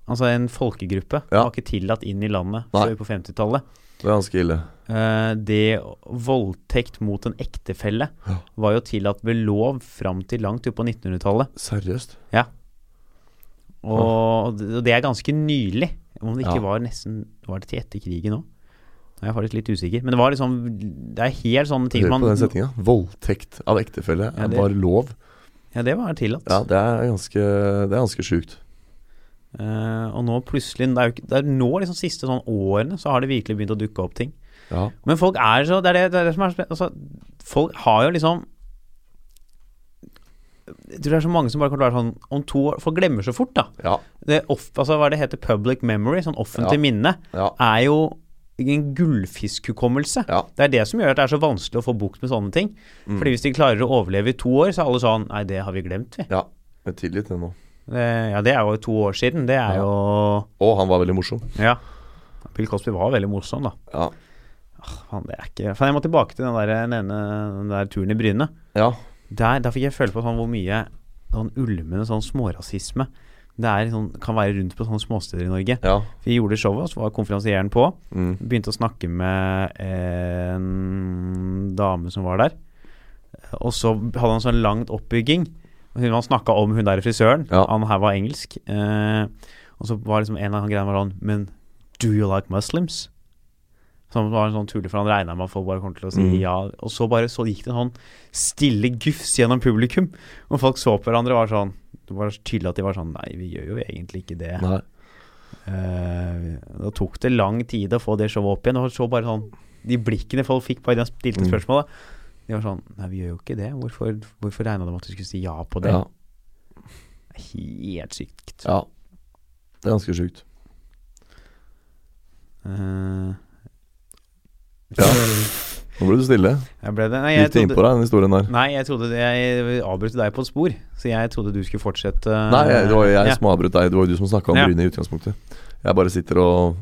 Altså en folkegruppe var ikke tillatt inn i landet Nei. før på 50-tallet. Det er ganske ille. Eh, det voldtekt mot en ektefelle Ja. var jo tillatt ved lov fram til langt ut på 1900-tallet. Seriøst? Og det og det er ganske nylig. Om det ikke Ja. var nesten Var det til etter krigen òg? Jeg faktisk litt usikker. Men det var liksom Det er helt sånne ting Hør på den setninga. Voldtekt av ektefelle Ja, det- var lov. Ja, det var tillatt. Ja, det er ganske Det er ganske sjukt. Uh, og nå plutselig Det er jo ikke Det er nå liksom siste sånn årene så har det virkelig begynt å dukke opp ting. Ja. Men folk er så Det er det, det, er det som er så altså, Folk har jo liksom Jeg tror det er så mange som bare kommer til å være sånn om to år Folk glemmer så fort, da. Ja. Det off, altså, hva det heter public memory, sånn offentlig Ja. minne, Ja. er jo en gullfiskhukommelse. ja. Det er det som gjør at det er så vanskelig å få bukt med sånne ting. Mm. Fordi hvis de klarer å overleve i to år, så er alle sånn Nei, det har vi glemt, vi. ja. Med tillit til nå. Det, ja, det er jo to år siden. Det er jo Og han var veldig morsom. Ja. Bill Cosby var veldig morsom, da. Ja. Faen, det er ikke Faen, jeg må tilbake til den der, den ene, den der turen i Bryne. ja. Der, der fikk jeg føle på sånn hvor mye sånn ulmende sånn smårasisme det er, sånn, kan være rundt på sånne småsteder i Norge. Ja. Vi gjorde showet, så var konferansieren på. Mm. Begynte å snakke med en dame som var der. Og så hadde han sånn langt oppbygging. Han snakka om hun der frisøren. Ja. Han her var engelsk. Eh, og så var liksom en av greiene var sånn Men do you like Muslims? Som var en sånn tulle, for han regna med at folk bare kom til å si Mm. ja. Og så bare så gikk det en sånn stille gufs gjennom publikum. Og folk så på hverandre og var sånn Det var tydelig at de var sånn Nei, vi gjør jo egentlig ikke det. Nei. Uh, da tok det lang tid å få det showet opp igjen. Og så bare sånn De blikkene folk fikk bare de stilte Mm. spørsmålet, de var sånn Nei, vi gjør jo ikke det. Hvorfor, hvorfor regna de med at du skulle si ja på det? Ja. Helt sykt. ja. Det er ganske sjukt. Eh, Ja. Nå ble du stille. jeg ble det Nei, jeg Gikk det innpå deg, den historien der? nei, jeg trodde Jeg avbrøt deg på et spor, så jeg trodde du skulle fortsette. Nei, det var jeg ja. som avbrøt deg. Det var jo du som snakka om Ja. Bryne i utgangspunktet. Jeg bare sitter og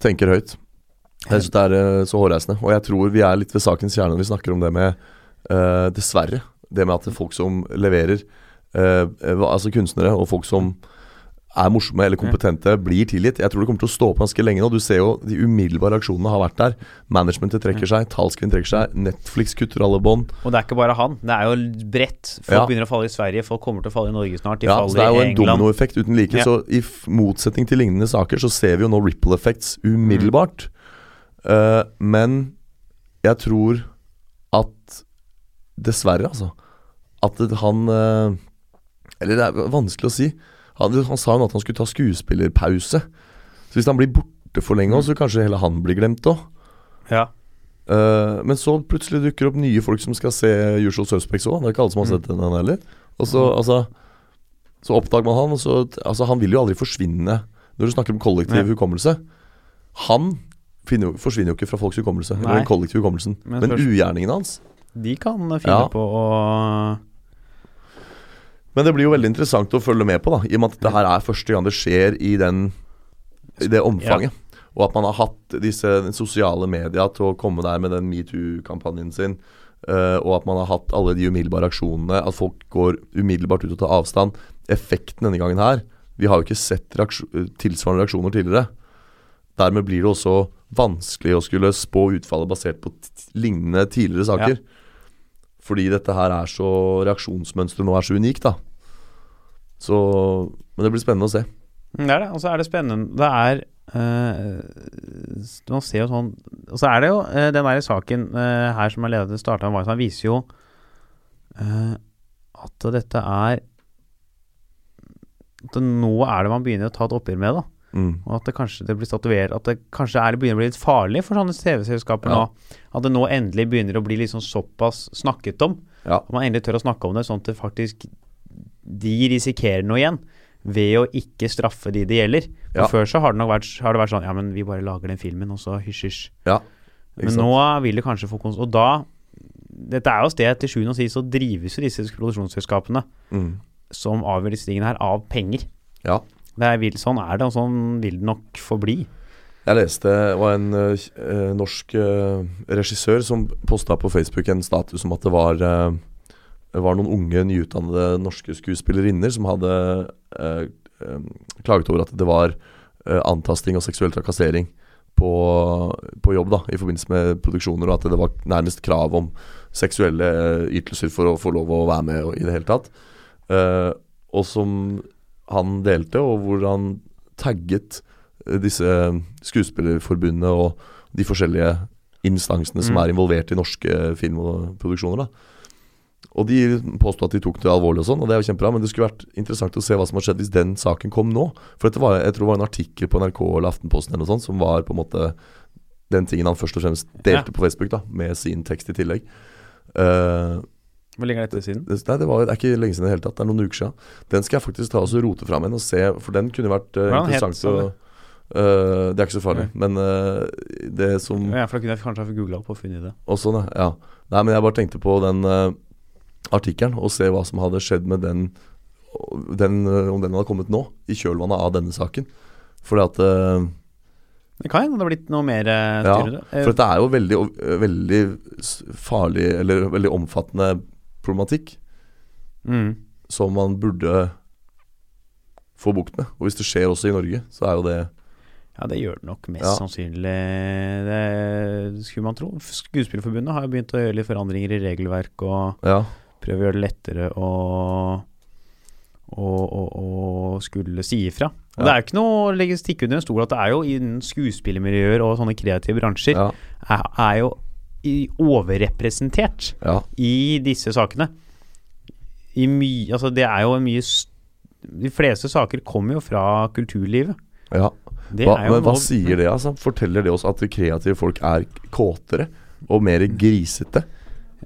tenker høyt. Jeg syns det er eh, så hårreisende. Og jeg tror vi er litt ved sakens kjerne når vi snakker om det med uh, Dessverre. Det med at folk som leverer eh, Altså kunstnere og folk som er morsomme eller kompetente, blir tilgitt. Jeg tror det kommer til å stå på ganske lenge nå. Du ser jo de umiddelbare reaksjonene har vært der. Managementet trekker seg, talskvinnen trekker seg, Netflix kutter alle bånd. Og det er ikke bare han. Det er jo bredt. Folk Ja. begynner å falle i Sverige, folk kommer til å falle i Norge snart. De Ja, faller i England. Det er jo en dominoeffekt uten like. Ja. Så i motsetning til lignende saker, så ser vi jo nå ripple effects umiddelbart. Eh, men jeg tror at dessverre, altså, at han uh, Eller det er vanskelig å si. Han, han sa jo at han skulle ta skuespillerpause. Så hvis han blir borte for lenge, også, så kanskje hele han blir glemt òg. Ja. Uh, men så plutselig dukker det opp nye folk som skal se Usual Suspects òg. Det er ikke alle som har Mm. sett den heller. Og så, altså Så oppdager man han, og så Altså, han vil jo aldri forsvinne. Når du snakker om kollektiv Nei. hukommelse Han finner, forsvinner jo ikke fra folks hukommelse. Eller den kollektive hukommelsen. Men Men, ugjerningene hans De kan finne Ja. på å Men det blir jo veldig interessant å følge med på, da i og med at dette her er første gang det skjer i, den, i det omfanget. Og at man har hatt disse sosiale media til å komme der med den metoo-kampanjen sin. Uh, og at man har hatt alle de umiddelbare aksjonene. At folk går umiddelbart ut og tar avstand. Effekten denne gangen her Vi har jo ikke sett reaksjon, tilsvarende reaksjoner tidligere. Dermed blir det også vanskelig å skulle spå utfallet basert på lignende tidligere saker. Fordi dette her er så Reaksjonsmønsteret nå er så unikt, da. Så Men det blir spennende å se. Mm, Det er det. Og så er det spennende Det er eh, Man ser jo sånn Og så er det jo eh, den der saken eh, her som er ledet til starta Han viser jo at dette er At nå er det man begynner å ta et oppgjør med, da. Mm. Og at det kanskje det blir statuert At det kanskje er, begynner å bli litt farlig for sånne TV-selskaper Ja. nå. At det nå endelig begynner å bli liksom såpass snakket om. Ja. At man endelig tør å snakke om det, sånn at det faktisk de risikerer noe igjen ved å ikke straffe de det gjelder. For Ja. Før så har det nok vært, har det vært sånn Ja, men vi bare lager den filmen, og så hysj, hysj. Ja. Men sant? nå vil det kanskje få kons... Og da Dette er jo sted til sjuende og sist så drives jo disse produksjonsselskapene Mm. som avgjør disse tingene her, av penger. Ja. Det er, sånn er det, og sånn vil det nok forbli. Jeg leste det var en eh, eh, norsk eh, regissør som posta på Facebook en status om at det var eh, Det var noen unge, nyutdannede norske skuespillerinner som hadde eh, eh, klaget over at det var eh, antasting og seksuell trakassering på, på jobb da, i forbindelse med produksjoner, og at det var nærmest krav om seksuelle eh, ytelser for å få lov å være med i det hele tatt. Eh, og som han delte, og hvor han tagget eh, disse Skuespillerforbundet og de forskjellige instansene som Mm. er involvert i norske filmproduksjoner. da. Og de påstod at de tok det alvorlig og sånn, og det er jo kjempebra, men det skulle vært interessant å se hva som har skjedd hvis den saken kom nå. For dette var, jeg tror det var en artikkel på NRK eller Aftenposten eller noe sånt, som var på en måte den tingen han først og fremst delte Ja. på Facebook, da, med sin tekst i tillegg. Uh, Hvor lenge er dette siden? det, nei, det, var, det er ikke lenge siden i det hele tatt. Det er noen uker siden. Den skal jeg faktisk ta og rote fram igjen og se, for den kunne vært uh, Hvordan het interessant å eh, Det er ikke så farlig, men uh, det som Ja, for da kunne jeg kanskje ha googla opp og funnet det. Og sånn, ja. ja. Nei, men jeg bare tenkte på den uh, artikkelen, og se hva som hadde skjedd med den, den eh, Om den hadde kommet nå, i kjølvannet av denne saken. Fordi at uh, Det kan hende det har blitt noe mer styrere. Ja, det. Eh, For dette er jo veldig, eh, veldig farlig, eller veldig omfattende problematikk. mm. som man burde få bukt med. Og hvis det skjer også i Norge, så er jo det Ja, det gjør det nok mest Ja. sannsynlig. Det skulle man tro. Skuespillerforbundet har jo begynt å gjøre litt forandringer i regelverk og Ja. Prøve å gjøre det lettere å å, å, å skulle si ifra. Og. Det er jo ikke noe å legge stikke under en stol at det er jo innen skuespillermiljøer og sånne kreative bransjer Ja. er, er jo i, overrepresentert ja. i disse sakene. I mye Altså, det er jo en mye De fleste saker kommer jo fra kulturlivet. ja. Hva, men hva sier det? Altså? Forteller det oss at kreative folk er kåtere og mer grisete?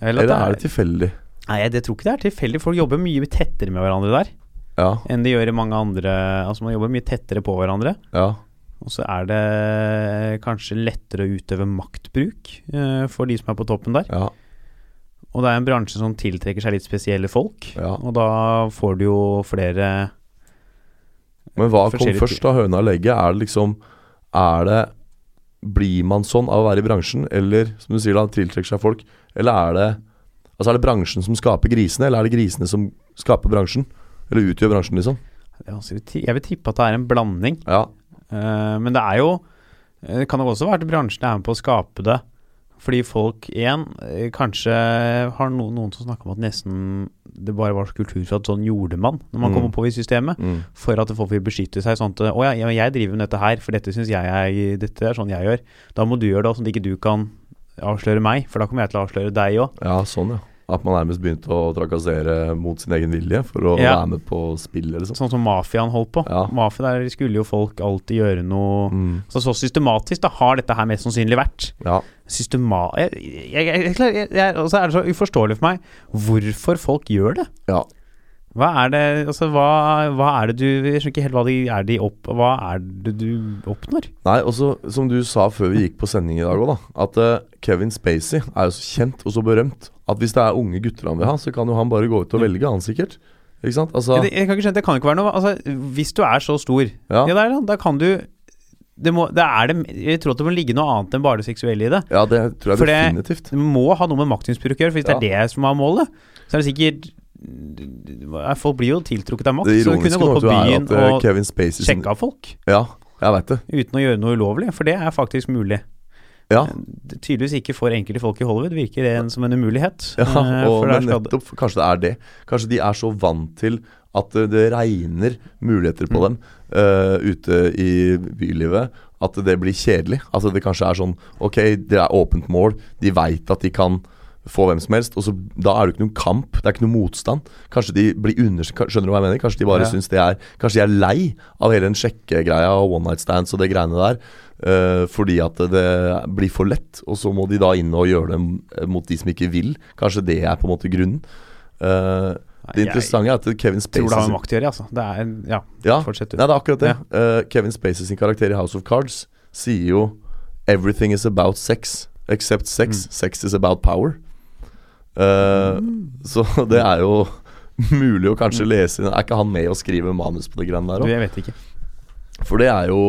Eller, Eller er det tilfeldig? Nei, det tror ikke det er tilfeldig. Folk jobber mye tettere med hverandre der Ja. enn de gjør i mange andre Altså, man jobber mye tettere på hverandre. ja. Og så er det kanskje lettere å utøve maktbruk uh, for de som er på toppen der. Ja. Og det er en bransje som tiltrekker seg litt spesielle folk. ja. Og da får du jo flere Men hva kom først av høna eller egget? Er det liksom Er det Blir man sånn av å være i bransjen, eller som du sier da, tiltrekker seg folk? Eller er det Altså er det bransjen som skaper grisene, eller er det grisene som skaper bransjen? Eller utgjør bransjen, liksom? jeg vil ti- Jeg vil tippe at det er en blanding. Ja. Uh, men det er jo eh, Det kan også være at bransjen er med på å skape det. Fordi folk igjen eh, kanskje har no, noen som snakker om at nesten det bare var kultur for at sånn gjorde man når man Mm. kommer på i systemet. Mm. For at folk vil beskytte seg sånn at Å ja, ja, jeg driver med dette her, for dette syns jeg er Dette er sånn jeg gjør. Da må du gjøre det, sånn at ikke du kan avsløre meg, for da kommer jeg til å avsløre deg òg. Ja, sånn, ja. At man nærmest begynte å trakassere mot sin egen vilje for å Ja. være med på spillet, liksom. Sånn som mafiaen holdt på. Ja. Mafia der skulle jo folk alltid gjøre noe Mm. Så, så systematisk da har dette her mest sannsynlig vært. Ja. Systema... Og så er det så uforståelig for meg hvorfor folk gjør det. ja. Hva er det Altså, hva, hva er det du Jeg skjønner ikke helt hva de er de opp Hva er det du oppnår? Nei, også som du sa før vi gikk på sending i dag òg, da. At uh, Kevin Spacey er jo så kjent og så berømt at hvis det er unge gutter han vil ha, så kan jo han bare gå ut og velge, han sikkert. Ikke sant? Altså Jeg, jeg kan ikke skjønne Det kan ikke være noe Altså, hvis du er så stor Ja, Ja, der, da, kan du det må, det det, Jeg tror at det må ligge noe annet enn bare det seksuelle i det. ja det tror jeg For definitivt. Det må ha noe med maktmisbruk å gjøre, for hvis det er det som er målet, så er det sikkert Folk blir jo tiltrukket av makt, Det så du kunne ironiske gått på byen at eh, og sjekka folk Ja, jeg vet det. uten å gjøre noe ulovlig, for det er faktisk mulig. Ja. Tydeligvis ikke for enkelte folk i Hollywood, virker det en, som en umulighet. Ja, Eh, og, men nettopp Kanskje det er det. Kanskje de er så vant til at det, det regner muligheter på Mm. dem uh, ute i bylivet at det blir kjedelig. Altså det kanskje er sånn Ok, det er åpent mål, de veit at de kan få hvem som helst, og så da er det ikke noen kamp, det er ikke noen motstand. Kanskje de blir under... Skjønner du hva jeg mener? Kanskje de bare Ja. syns det er Kanskje de er lei av hele den sjekkegreia og one night stands og det greiene der. Uh, fordi at det blir for lett, og så må de da inn og gjøre det mot de som ikke vil. Kanskje det er på en måte grunnen. Eh, det interessante er at Kevin Jeg tror Spacey det har med makt å gjøre, altså. Det er Ja, ja, fortsett du. Nei, det er akkurat det. Eh, Kevin Spacey sin karakter i House of Cards sier jo 'Everything is about sex except sex. Mm. Sex is about power'. Eh, Så det er jo mulig å kanskje lese inn Er ikke han med og skriver manus på det greiene der òg? jeg vet ikke. For det er jo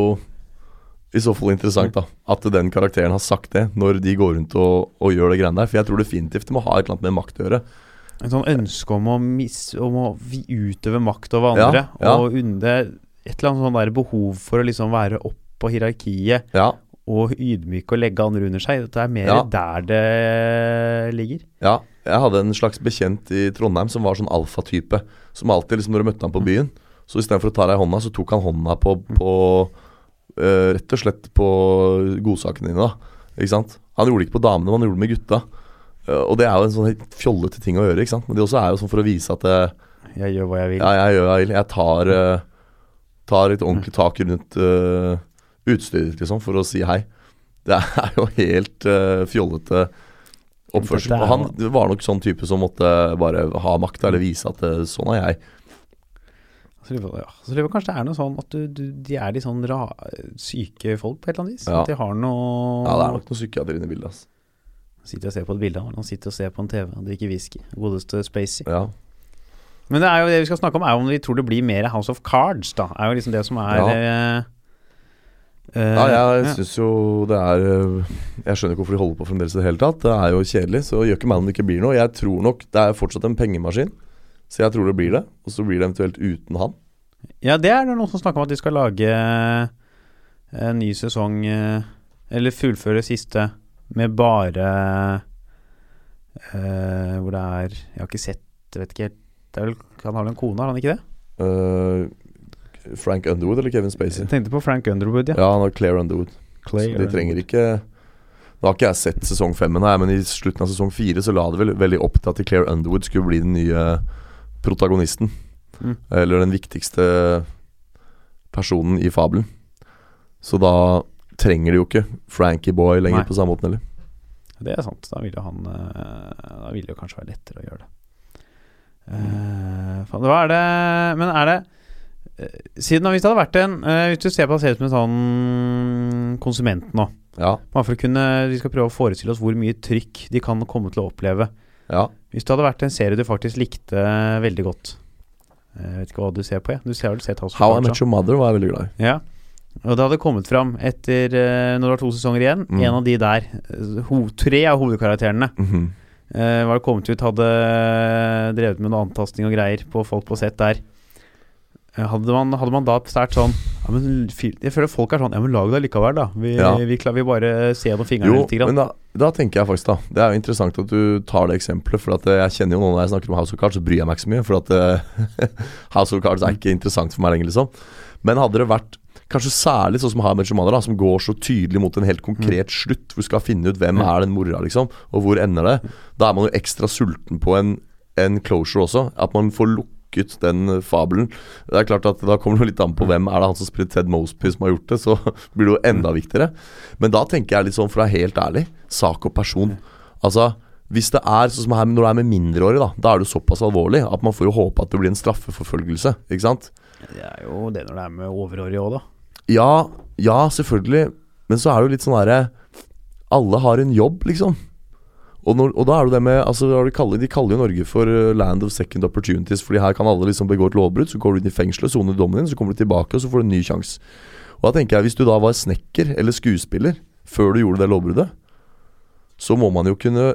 i så fall interessant, da. At den karakteren har sagt det når de går rundt og, og gjør det greiene der. For jeg tror definitivt det må ha et eller annet med makt å gjøre. Et sånn ønske om å, mis, om å utøve makt over Ja, andre. ja. Og unne et eller annet sånn der behov for å liksom være opp på hierarkiet Ja, og ydmyke og legge andre under seg. Det er mer Ja. der det ligger. Ja, jeg hadde en slags bekjent i Trondheim som var sånn alfatype. Som alltid, liksom når du møtte ham på Mm. byen, så istedenfor å ta deg i hånda, så tok han hånda på, på uh, Rett og slett på godsakene dine, da. Ikke sant? Han gjorde det ikke på damene, men han gjorde det med gutta. Uh, og det er jo en sånn helt fjollete ting å gjøre, ikke sant. Men det også er jo sånn for å vise at eh, Jeg gjør hva jeg vil. ja, jeg gjør jeg, jeg tar, eh, tar et ordentlig tak rundt utstyret ditt, liksom, for å si hei. Det er jo helt uh, fjollete oppførsel. Og han var nok sånn type som måtte bare ha makta, eller vise at eh, sånn er jeg. Så lurer, ja. så lurer kanskje det er noe sånn at du, du, de er litt sånn ra, syke folk på et eller annet vis. Ja. At de har noe Ja, det er nok noe psykiatri inne i bildet. ass. Sitter og ser på et bilde av ham, han sitter og ser på en TV han drikker whisky. Godeste Spacey. Ja. Men det er jo det vi skal snakke om, er om vi tror det blir mer House of Cards, da. Er jo liksom det som er Ja. Eh, ja, jeg ja. syns jo det er eh, Jeg skjønner ikke hvorfor de holder på fremdeles i det hele tatt. Det er jo kjedelig, så gjør ikke meg om det ikke blir noe. Jeg tror nok det er fortsatt en pengemaskin, så jeg tror det blir det. Og så blir det eventuelt uten han. Ja, det er det noen som snakker om at de skal lage eh, en ny sesong Eller fullføre siste med bare uh, Hvor det er Jeg har ikke sett vet ikke helt det er vel, Han har vel en kone, har han ikke det? Eh, Frank Underwood eller Kevin Spacey? Jeg tenkte på Frank Underwood, ja. Ja, han har Claire Underwood. Claire så de trenger ikke Nå har ikke jeg sett sesong fem ennå, men i slutten av sesong fire så la det vel veldig opp til at Claire Underwood skulle bli den nye protagonisten. Mm. Eller den viktigste personen i fabelen. Så da trenger de jo ikke Frankie Boy lenger Nei. på samme måten heller. Det er sant. Da ville han eh, Da ville det kanskje være lettere å gjøre det. Uh, faen, hva er det Men er det Siden hvis det hadde vært en eh, Hvis du ser på det ser ut som en sånn konsument nå Ja, kunne Vi skal prøve å forestille oss hvor mye trykk de kan komme til å oppleve. ja. Hvis det hadde vært en serie du faktisk likte veldig godt Eh, Jeg vet ikke hva du ser på, jeg. Du ser du of How I Met Your Mother var jeg veldig glad i. Ja. Og det hadde kommet fram etter eh, Når det var to sesonger igjen, Mm. en av de der eh, ho Tre av hovedkarakterene Mhm. eh, var det kommet ut, hadde drevet med noe antastning og greier på folk på sett der. Eh, Hadde man, hadde man da sterkt sånn ja, men, Jeg føler folk er sånn Ja, men lag det likevel, da. Vi, Ja. vi, klar, vi bare ser gjennom fingrene Jo, litt. Grann. men da, da tenker jeg faktisk da Det er jo interessant at du tar det eksempelet. For at eh, jeg kjenner jo noen når jeg snakker om House of Cards, så bryr jeg meg ikke så mye. For at eh, House of Cards er ikke interessant for meg lenger, liksom. Men hadde det vært Kanskje særlig sånn som har Benjamin, da, som går så tydelig mot en helt konkret slutt. Hvor du skal finne ut hvem er den mora, liksom, og hvor ender det. Da er man jo ekstra sulten på en, en closure også. At man får lukket den eh, fabelen. Det er klart at Da kommer det litt an på hvem er det han som spiller Ted Mosby som har gjort det. Så blir det jo enda viktigere. Men da tenker jeg litt sånn, for å være helt ærlig, sak og person. Altså hvis det er sånn som her når det er med mindreårige, da Da er det jo såpass alvorlig at man får jo håpe at det blir en straffeforfølgelse. Ikke sant? Det er jo det når det er med overårige òg, da. Ja, ja, selvfølgelig. Men så er det jo litt sånn herre Alle har en jobb, liksom. Og, når, og da er det det med altså, de, kaller, de kaller jo Norge for uh, land of second opportunities. Fordi her kan alle liksom begå et lovbrudd, så går du inn i fengselet, soner dommen din, så kommer du tilbake, og så får du en ny sjanse. Og da tenker jeg, hvis du da var snekker eller skuespiller før du gjorde det lovbruddet, så må man jo kunne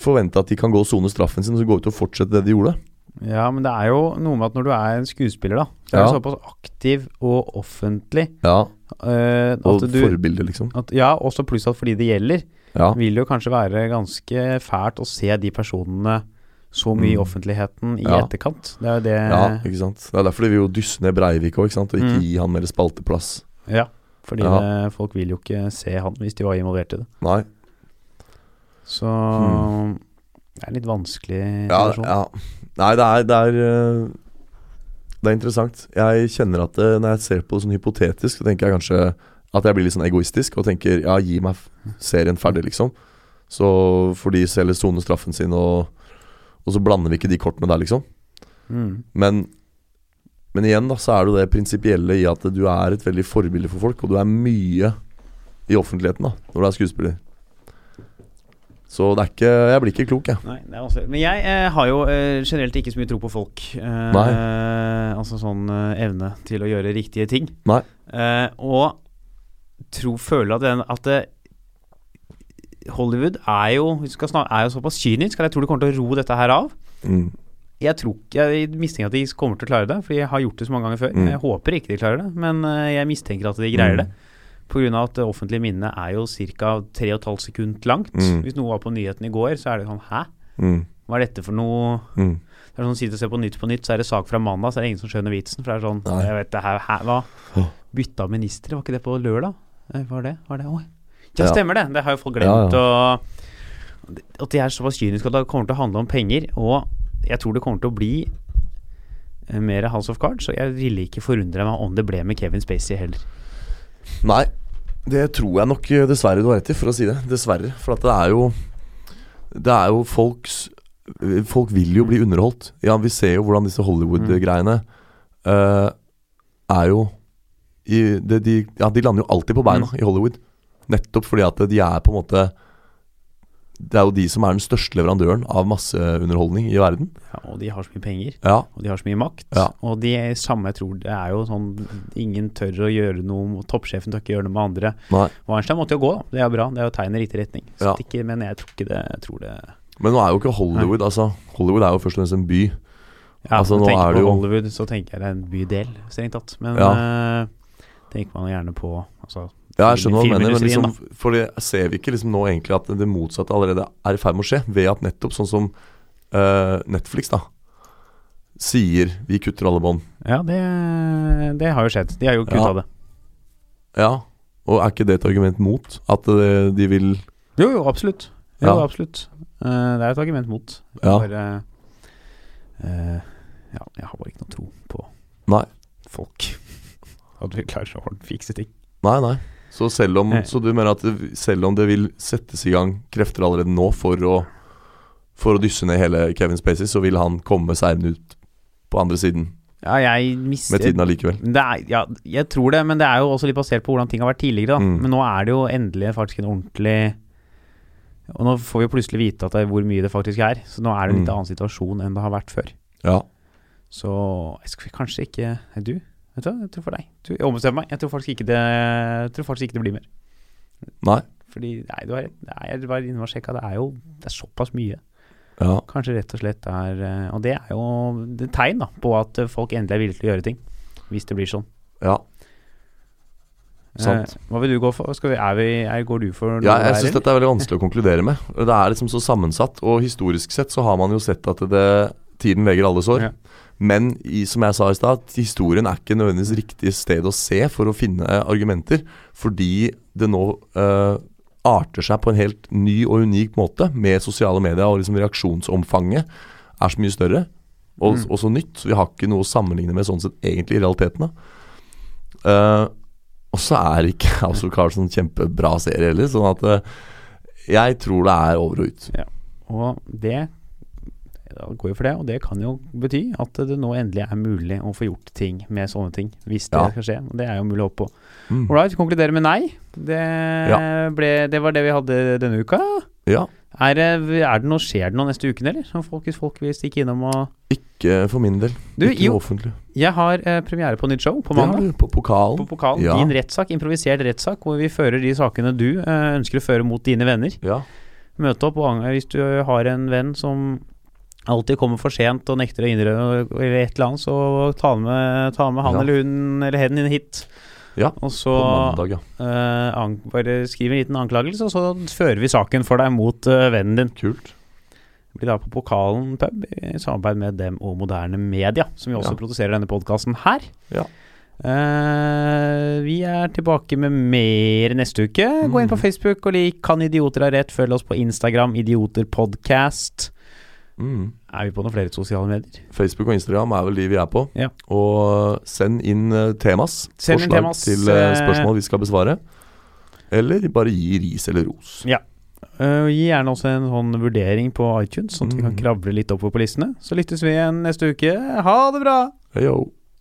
forvente at de kan gå og sone straffen sin og så gå ut og fortsette det de gjorde. Ja, men det er jo noe med at når du er en skuespiller, da, så er Ja. du såpass aktiv og offentlig Ja, Uh, Og du forbilde, liksom. at, Ja, også pluss at fordi det gjelder, Ja. vil jo kanskje være ganske fælt å se de personene så mye i Mm. offentligheten i Ja. etterkant. Det er jo det ja, ikke sant. Det er derfor de vil jo dysse ned Breivik òg. Og ikke Mm. gi han mer spalteplass. Ja, fordi Ja. det, folk vil jo ikke se han hvis de var involvert i det. Nei. Så Hmm. det er litt vanskelig Ja, situasjon. ja. Nei, det er, det er øh, Det er interessant. Jeg kjenner at det, når jeg ser på det sånn hypotetisk, så tenker jeg kanskje at jeg blir litt sånn egoistisk og tenker ja, gi meg serien ferdig, liksom. Så får de selv sone straffen sin, og, og så blander vi ikke de kortene der, liksom. Mm. Men, men igjen da, så er det jo det prinsipielle i at du er et veldig forbilde for folk, og du er mye i offentligheten da, når du er skuespiller. Så det er ikke Jeg blir ikke klok, jeg. Nei, det er vanskelig. Men jeg eh, har jo eh, generelt ikke så mye tro på folk. Eh, altså sånn eh, evne til å gjøre riktige ting. Nei. Eh, og tro, føler at, den, at det, Hollywood er jo, snakke, er jo såpass kynisk at jeg tror de kommer til å ro dette her av. Mm. Jeg tror ikke, jeg mistenker at de kommer til å klare det, fordi jeg har gjort det så mange ganger før. Mm. Jeg håper ikke de klarer det, men eh, jeg mistenker at de greier Mm. det. Av at det offentlige minnet er jo ca. 3,5 sekunder langt. Mm. Hvis noe var på nyheten i går, så er det sånn Hæ? Mm. Hva er dette for noe Mm. Det er sånn Sitter og ser på Nytt på Nytt, så er det sak fra mandag, så er det ingen som skjønner vitsen. For det er sånn Nei. Jeg vet det her, her Hva? Bytta ministre, var ikke det på lørdag? Eh, Var det? Var det? Oi. Ja, Ja. stemmer det! Det har jo folk glemt. ja. Og at de er såpass kyniske at det kommer til å handle om penger. Og jeg tror det kommer til å bli eh, mer House of Cards, og jeg ville ikke forundre meg om det ble med Kevin Spacey heller. Nei, det tror jeg nok eh, dessverre du har rett i, for å si det. Dessverre. For at det er jo Det er jo folks Folk vil jo bli underholdt. Ja, vi ser jo hvordan disse Hollywood-greiene uh, er jo i, det, de, Ja, de lander jo alltid på beina i Hollywood. Nettopp fordi at de er på en måte Det er jo de som er den største leverandøren av masseunderholdning i verden. Ja, og de har så mye penger, Ja, og de har så mye makt. Ja. Og de er samme, jeg tror det er jo sånn Ingen tør å gjøre noe Toppsjefen tør ikke gjøre noe med andre. nei. Weinstein måtte jo gå. Det er jo bra. Det er jo tegn i riktig retning. Så Ja. ikke, men jeg tror ikke det Jeg tror det Men nå er jo ikke Hollywood Altså, Hollywood er jo først og fremst en by. Ja, Altså, når nå tenker er på det jo- Hollywood, så tenker jeg det er en bydel, strengt tatt. Men Ja. eh, tenker man gjerne på altså, Ja, jeg skjønner hva du mener, men liksom, for det ser vi ikke liksom nå egentlig at det motsatte allerede er i ferd med å skje? Ved at nettopp sånn som uh, Netflix da sier vi kutter alle bånd. Ja, det, det har jo skjedd. De har jo kutta Ja. det. Ja, og er ikke det et argument mot? At eh, de vil Jo, jo, absolutt. Jo, Ja. absolutt. Uh, det er et argument mot. Ja. Bare, ja, jeg har bare ikke noe tro på Nei. folk. At vi klarer å fikse ting. Nei, nei. Så selv om Så du mener at det, selv om det vil settes i gang krefter allerede nå for å For å dysse ned hele Kevin Spacey, så vil han komme seirende ut på andre siden Ja, jeg mister med tiden allikevel. ja, jeg tror det, men det er jo også litt basert på hvordan ting har vært tidligere. Mm. Men nå er det jo endelig faktisk en ordentlig Og nå får vi jo plutselig vite det hvor mye det faktisk er. Så nå er det en litt Mm. annen situasjon enn det har vært før. Ja. Så jeg skal kanskje ikke Du? Vet du hva, jeg tror for deg. Jeg ombestemmer meg. Jeg tror faktisk ikke det Jeg tror faktisk ikke det blir mer. Nei. Fordi Nei, du har rett. Nei, jeg var inne og sjekka. Det er jo Det er såpass mye. Ja. Kanskje rett og slett er eh, Og det er jo et tegn da på at eh, folk endelig er villige til å gjøre ting. Hvis det blir sånn. ja. Sant. Eh, hva vil du gå for? Skal vi, er vi, er, går du for noe Ja, jeg syns dette er veldig vanskelig å konkludere med. Det er liksom så sammensatt, og historisk sett så har man jo sett at det, tiden leger alle sår. Ja. Men i, som jeg sa i stad, historien er ikke nødvendigvis riktig sted å se for å finne argumenter. Fordi det nå uh, arter seg på en helt ny og unik måte med sosiale medier. Og liksom reaksjonsomfanget er så mye større og, Mm. og så nytt. Så vi har ikke noe å sammenligne med sånn sett egentlig i realiteten. Eh, og så er ikke House of Cards en kjempebra serie heller. Sånn at uh, jeg tror det er over og ut. Og det da går jo for det, og det kan jo bety at det nå endelig er mulig å få gjort ting med sånne ting. Hvis det Ja. skal skje. Og det er jo mulig å håpe på. Mm. Ålreit, vi konkluderer med nei. Det, ble, det var det vi hadde denne uka. Ja. Er er det noe, skjer det noe neste uken, eller? Som folk, hvis folk vil stikke innom og Ikke for min del. Du, ikke jo, offentlig. jeg har eh, premiere på nytt show på mandag. på pokalen. På pokalen. Ja. Din rettssak, improvisert rettssak, hvor vi fører de sakene du eh, ønsker å føre mot dine venner. Ja. Møte opp og hvis du har en venn som alltid kommer for sent og nekter å innrømme eller et eller annet, så ta med, ta med han Ja. eller hun eller hen inn hit. Ja, Og så På mandag, ja. Uh, an, bare skriv en liten anklagelse, og så fører vi saken for deg mot uh, vennen din. Kult. Det blir da på Pokalen pub i samarbeid med Dem og Moderne Media, som vi også Ja. produserer denne podkasten her. Ja. Uh, vi er tilbake med mer neste uke. Gå inn på Mm. Facebook og lik Kan idioter ha rett. Følg oss på Instagram, Idioterpodcast. Mm. Er vi på noen flere sosiale medier? Facebook og Instagram er vel de vi er på. Ja. Og send inn eh, temas. Send inn forslag temas, til eh, eh, spørsmål vi skal besvare. Eller bare gi ris eller ros. Eh, gi gjerne også en sånn vurdering på iTunes, sånn at vi kan Mm. kravle litt oppover på listene. Så lyttes vi igjen neste uke. Ha det bra! Hey, yo.